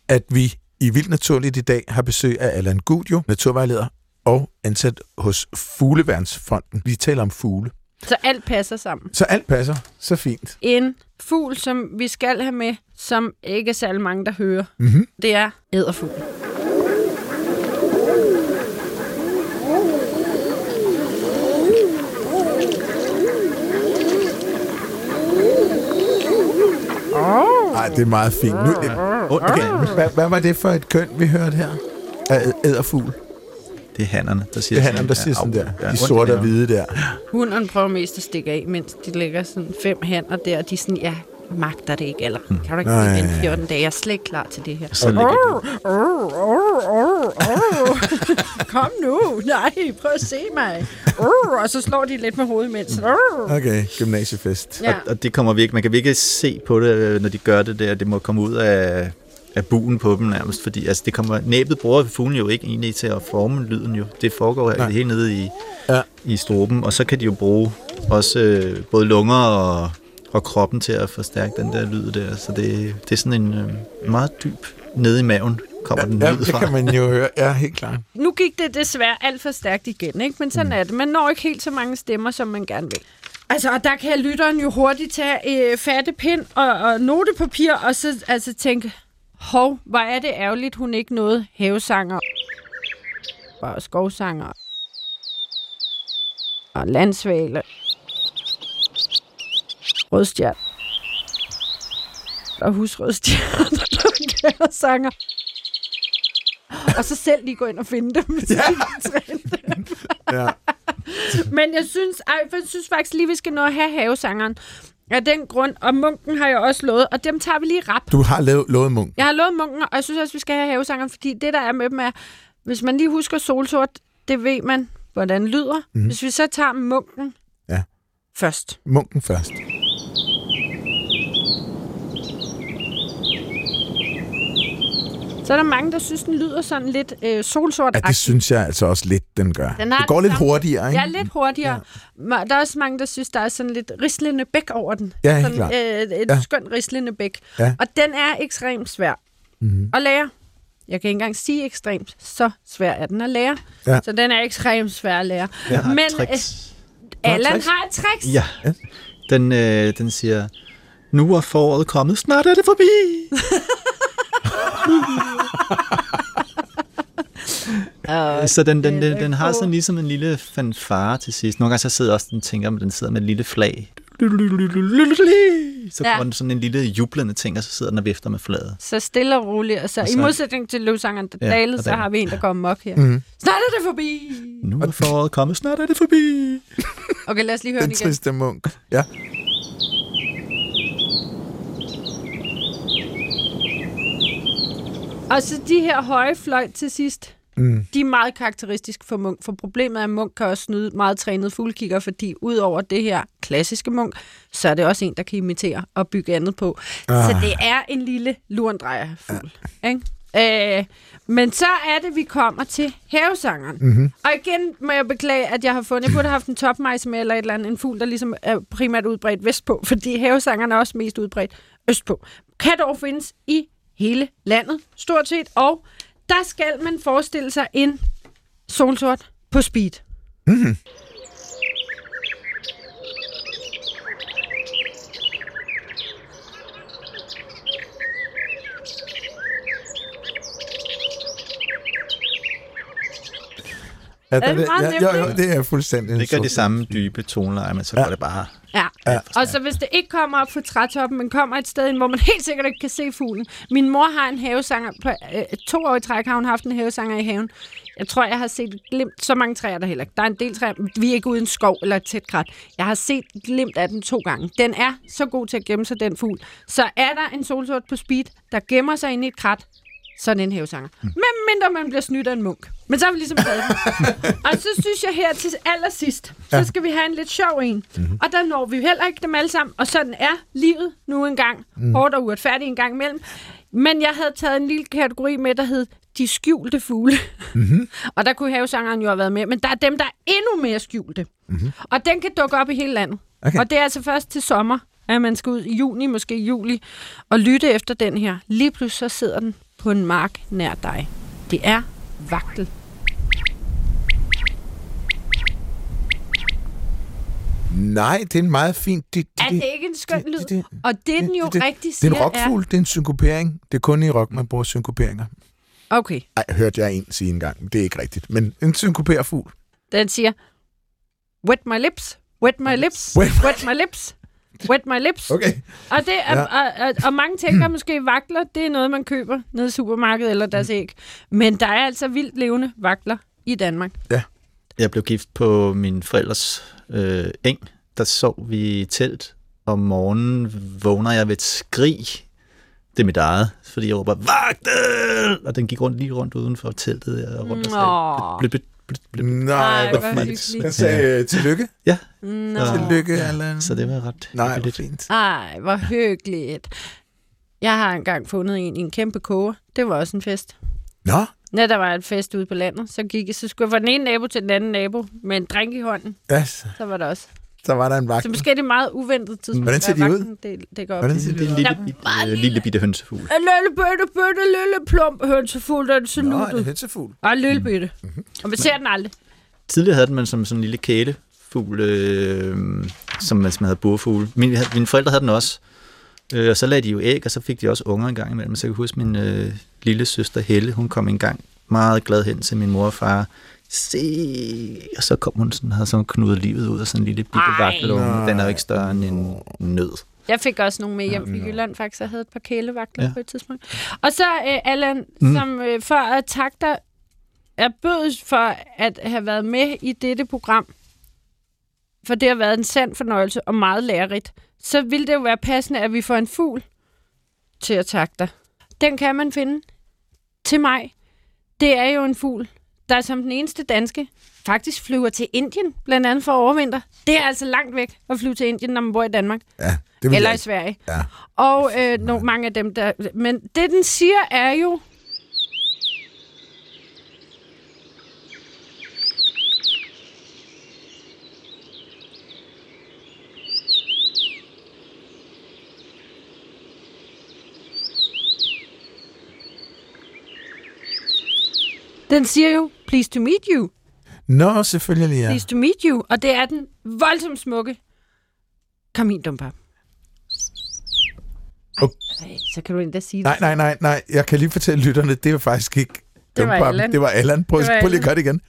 at vi i Vildt Naturligt i dag har besøg af Allan Gudio, naturvejleder og ansat hos Fugleværnsfonden. Vi taler om fugle. Så alt passer sammen. Så alt passer så fint. En fugl, som vi skal have med, som ikke er særlig mange, der hører, Mm-hmm. det er æderfugl. Ej, det er meget fint. Nu, okay, hvad, hvad var det for et køn, vi hørte her? Æderfugl. Det er hannerne, der siger Det er han, der siger ja, sådan der. ja, De sorte og hvide der. Hunden prøver mest at stikke af, mens de lægger sådan fem hænder der, og de er sådan, ja, magter det ikke, eller kan du ikke Nej, sige, ja, den ja. 14 dage, jeg er slet ikke klar til det her. Så ligger. Kom nu, nej, prøv at se mig. Og så slår de lidt med hovedet imens. Okay, gymnasiefest. Ja. Og, og det kommer vi ikke, man kan virkelig se på det, øh, når de gør det der. Det må komme ud af, af buen på dem nærmest, fordi altså, det kommer, næbet bruger fuglen jo ikke egentlig til at forme lyden jo. Det foregår Nej. Helt nede i, Ja. ja. i stroben, og så kan de jo bruge også øh, både lunger og, og kroppen til at forstærke den der lyd der. Så det, det er sådan en øh, meget dyb nede i maven kommer den Ja, lyd det fra. kan man jo høre. Ja, helt klart. Nu gik det desværre alt for stærkt igen, ikke? men sådan er det. Man når ikke helt så mange stemmer, som man gerne vil. Altså, og der kan lytteren jo hurtigt tage øh, fatte pind og, og notepapir, og så altså, tænke, hov, hvor er det ærgerligt, hun ikke nåede havesanger og skovsanger og landsvale, rødstjern og husrødstjern og sanger. Og så selv lige gå ind og finde dem. Ja. Ja. Men jeg synes, ej, jeg synes faktisk lige, vi skal nå at have havesangeren. Af den grund, og munken har jeg også lovet, og dem tager vi lige rap. Du har lavet, lovet munk. Jeg har lovet munken, og jeg synes også, vi skal have havesangeren, fordi det, der er med dem er, hvis man lige husker solsort, det ved man, hvordan lyder. Mm. Hvis vi så tager munken Ja. først. Munken først. Så er der mange, der synes, den lyder sådan lidt øh, solsort Ja, det synes jeg altså også lidt, den gør. Den har det går lidt samme- hurtigere, ikke? Ja, lidt hurtigere. Ja. Der er også mange, der synes, der er sådan lidt rislende bæk over den. Ja, helt sådan, klart. øh, et Ja. skønt rislende bæk. Ja. Og den er ekstremt svær Mhm. at lære. Jeg kan ikke engang sige ekstremt, så svær er den at lære. Ja. Så den er ekstremt svær at lære. Jeg har Men. Nå, Allan tricks. har et tricks. Ja, Ja. den, øh, den siger, nu er foråret kommet, snart er det forbi. Og Så den, den, den den, er den har sådan ligesom en lille fanfare til sidst. Nogle gange så sidder også den tænker, at den sidder med et lille flag. Så Ja. kommer den sådan en lille jublende ting, og så sidder den og vifter med flaget. så stille og roligt. Og så, Og i så- modsætning til løvsangeren, der Ja, dalede, så den- har vi en, der går mok her. Mhm. Snart er det forbi. Nu er foråret kommet, snart er det forbi. Okay, lad os lige høre den Den igen. triste munk. Ja. Og så de her høje fløjt til sidst, Mm. de er meget karakteristiske for munk, for problemet er, at munk kan også snyde meget trænet fuglekigger, fordi ud over det her klassiske munk, så er det også en, der kan imitere og bygge andet på. Ah. Så det er en lille lurendrejerfugl. Ja. Ikke? Øh, men så er det, vi kommer til havesangeren. Mm-hmm. Og igen må jeg beklage, at jeg har fundet, jeg burde have haft en topmejs med, eller et eller andet, en fugl, der ligesom er primært udbredt vestpå, fordi havesangeren er også mest udbredt østpå. Kan dog findes i hele landet, stort set, og der skal man forestille sig en solsort på speed. Ja, det det, meget ja, jo, jo, det er fuldstændig Det gør de samme dybe toneleje, men så Ja. går det bare... Ja, Ja. Og så hvis det ikke kommer op fra trætoppen, men kommer et sted ind, hvor man helt sikkert ikke kan se fuglen. Min mor har en havesanger. På øh, to år i træk har hun haft en havesanger i haven. Jeg tror, jeg har set et glimt. Så mange træer er der heller. Der er en del træer. Vi er ikke ude i en skov eller tæt krat. Jeg har set et glimt af den to gange. Den er så god til at gemme sig, den fugl. Så er der en solsort på speed, der gemmer sig inde i et krat, så det en havesanger. Mm. Men mindre man bliver snydt af en munk. Men så er vi ligesom den. Og så synes jeg her til allersidst, så skal vi have en lidt sjov en. Mm-hmm. Og der når vi heller ikke dem alle sammen. Og sådan er livet nu engang. Mm. Hårdt og uretfærdigt en gang imellem. Men jeg havde taget en lille kategori med, der hed de skjulte fugle. Mm-hmm. og der kunne havesangeren jo have været med. Men der er dem, der er endnu mere skjulte. Mm-hmm. Og den kan dukke op i hele landet. Okay. Og det er altså først til sommer, at man skal ud i juni, måske i juli, og lytte efter den her. Lige pludselig så sidder den på en mark nær dig. Det er vagtel. Nej, det er en meget fin... Det, det, Er det ikke en skøn lyd? det- det- Og det, den jo det- det- rigtig Det er siger en rockfugl, det er en synkopering. Det er kun i rock, man bruger synkoperinger. er... Okay, Ej, hørte jeg en sige engang, men det er ikke rigtigt. Men en synkoperfugl. den siger... Wet my lips, wet my lips, Wet- wet my lips, wet my lips. Okay. Og, det er, Ja. ja. og, og, og mange tænker måske, vakler, det er noget, man køber nede i supermarkedet eller deres æg. Men der er altså vildt levende vakler i Danmark. Jeg blev gift på min forældres øh, eng. Der sov vi i telt. Om morgenen vågner jeg ved et skrig. Det er mit eget, fordi jeg råber, vagtel! Og den gik rundt lige rundt uden for teltet. Jeg rundt og sagde, Nå. Blip, blip. Nej, Ej, hvor fint. Den sagde øh, tillykke. Nå. Tillykke, Allan. Så det var ret Nej, hvor fint. Ej, hvor hyggeligt. Jeg har engang fundet en i en kæmpe koger. Det var også en fest. Nå, Når der var et fest ude på landet, så gik jeg, så skulle jeg fra den ene nabo til den anden nabo med en drink i hånden. ja, så Så var der også. Så var der en vagt. Så måske er det meget uventet tidspunkt. Hvordan ser de er ud? Det, det går. Hvordan ser Det er en de ud? lille, bitte, øh, lille. lille bitte hønsefugl. En lille bøtte, bøtte, lille plump hønsefugl, der ser Nå, nu er det ud. hønsefugl? Og en lille bitte. Mhm. Og man ser den aldrig. Tidligere havde den man som sådan en lille kælefugl, øh, som man som havde burfugle. Min, mine forældre havde den også. Øh, og så lagde de jo æg, og så fik de også unger en gang imellem. Så jeg kan huske min øh, lille søster Helle, hun kom en gang meget glad hen til min mor og far. Se, og så kom hun sådan, havde sådan knudet livet ud af sådan en lille bitte vagtelunge. Den er jo ikke større end en nød. Jeg fik også nogle med hjem fra Jylland, faktisk. Jeg havde et par kælevagter ja. På et tidspunkt. Og så, øh, Allan, Mm. som øh, for at takke dig, er bødes for at have været med i dette program. For det har været en sand fornøjelse og meget lærerigt. Så vil det jo være passende, at vi får en fugl til at takke dig. Den kan man finde til mig. Det er jo en fugl, der som den eneste danske faktisk flyver til Indien, blandt andet for at overvinter. Det er altså langt væk at flyve til Indien, når man bor i Danmark. Ja, det Eller jeg i. Sverige. Ja. Og øh, no, mange af dem, der... Men det, den siger, er jo... Den siger jo, please to meet you, Nå, selvfølgelig, ja. please to meet you. Og det er den voldsomt smukke kamindumpap. Okay. Ej, så kan du endda sige Nej, nej, nej, nej. Jeg kan lige fortælle lytterne, det var faktisk ikke... Det var. Allan. Det var Allan. Prøv, Det var prøv lige at gøre det igen.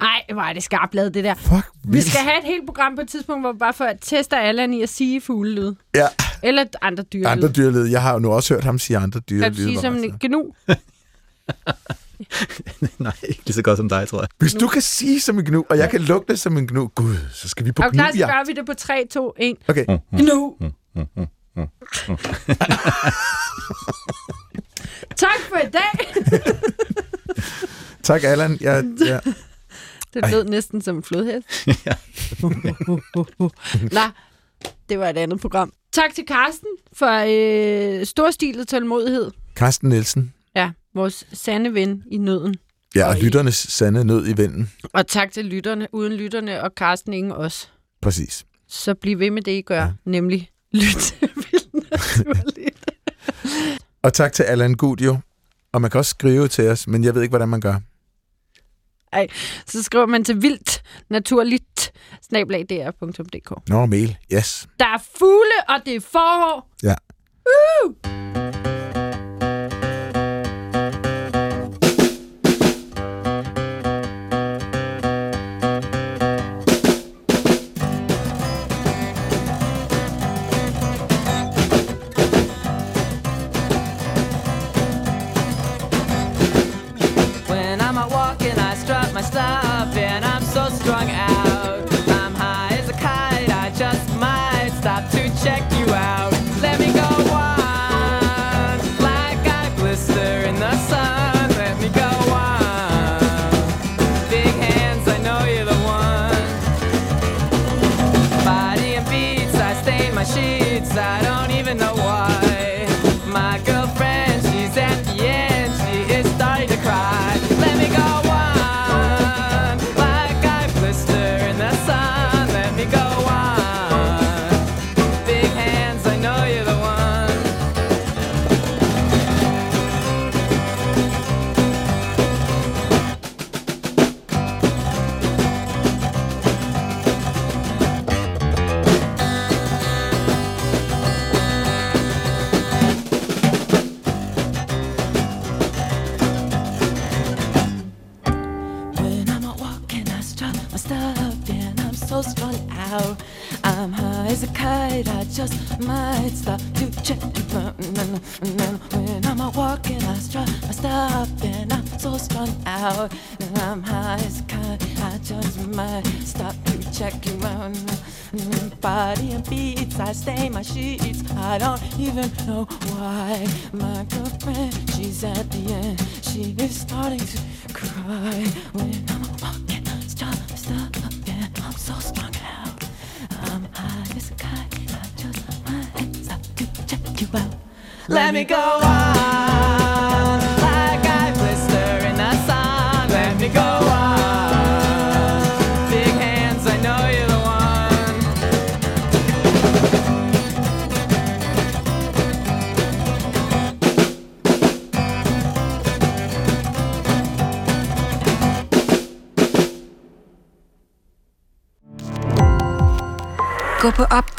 Ej, hvor er det skarpt lavet, det der. Fuck, Vi skal have et helt program på et tidspunkt, hvor vi bare for at teste Allan i at sige fuglelyd. Ja, Eller andre dyrelyd. andre dyrlyd. Jeg har jo nu også hørt ham sige andre dyrlyd. Kan du sige som en så- Nej, ikke lige så godt som dig, tror jeg. Hvis du kan sige som en gnu, og jeg kan lugte som en gnu, gud, så skal vi på Og klar, så gør vi det på 3, 2, 1. Okay. Gnu! tak for i dag. Tak, Allan. Jeg, ja. Det lød næsten som en flodhest. Ja. Nå, det var et andet program. Tak til Karsten for øh, storstilet tålmodighed. Carsten Nielsen. Ja, vores sande ven i nøden. Ja, og lytternes sande nød i vinden. Og tak til lytterne. Uden lytterne og Karsten ingen os. Præcis. Så bliv ved med det, I gør. Ja. Nemlig lyt vildt naturligt. Og tak til Allan Gudio. Og man kan også skrive til os, men jeg ved ikke, hvordan man gør. Så skriver man til vildt naturligt snablag.dr.dk. Nå, mail. Yes. Der er fugle, og det er forår. Ja. Uh!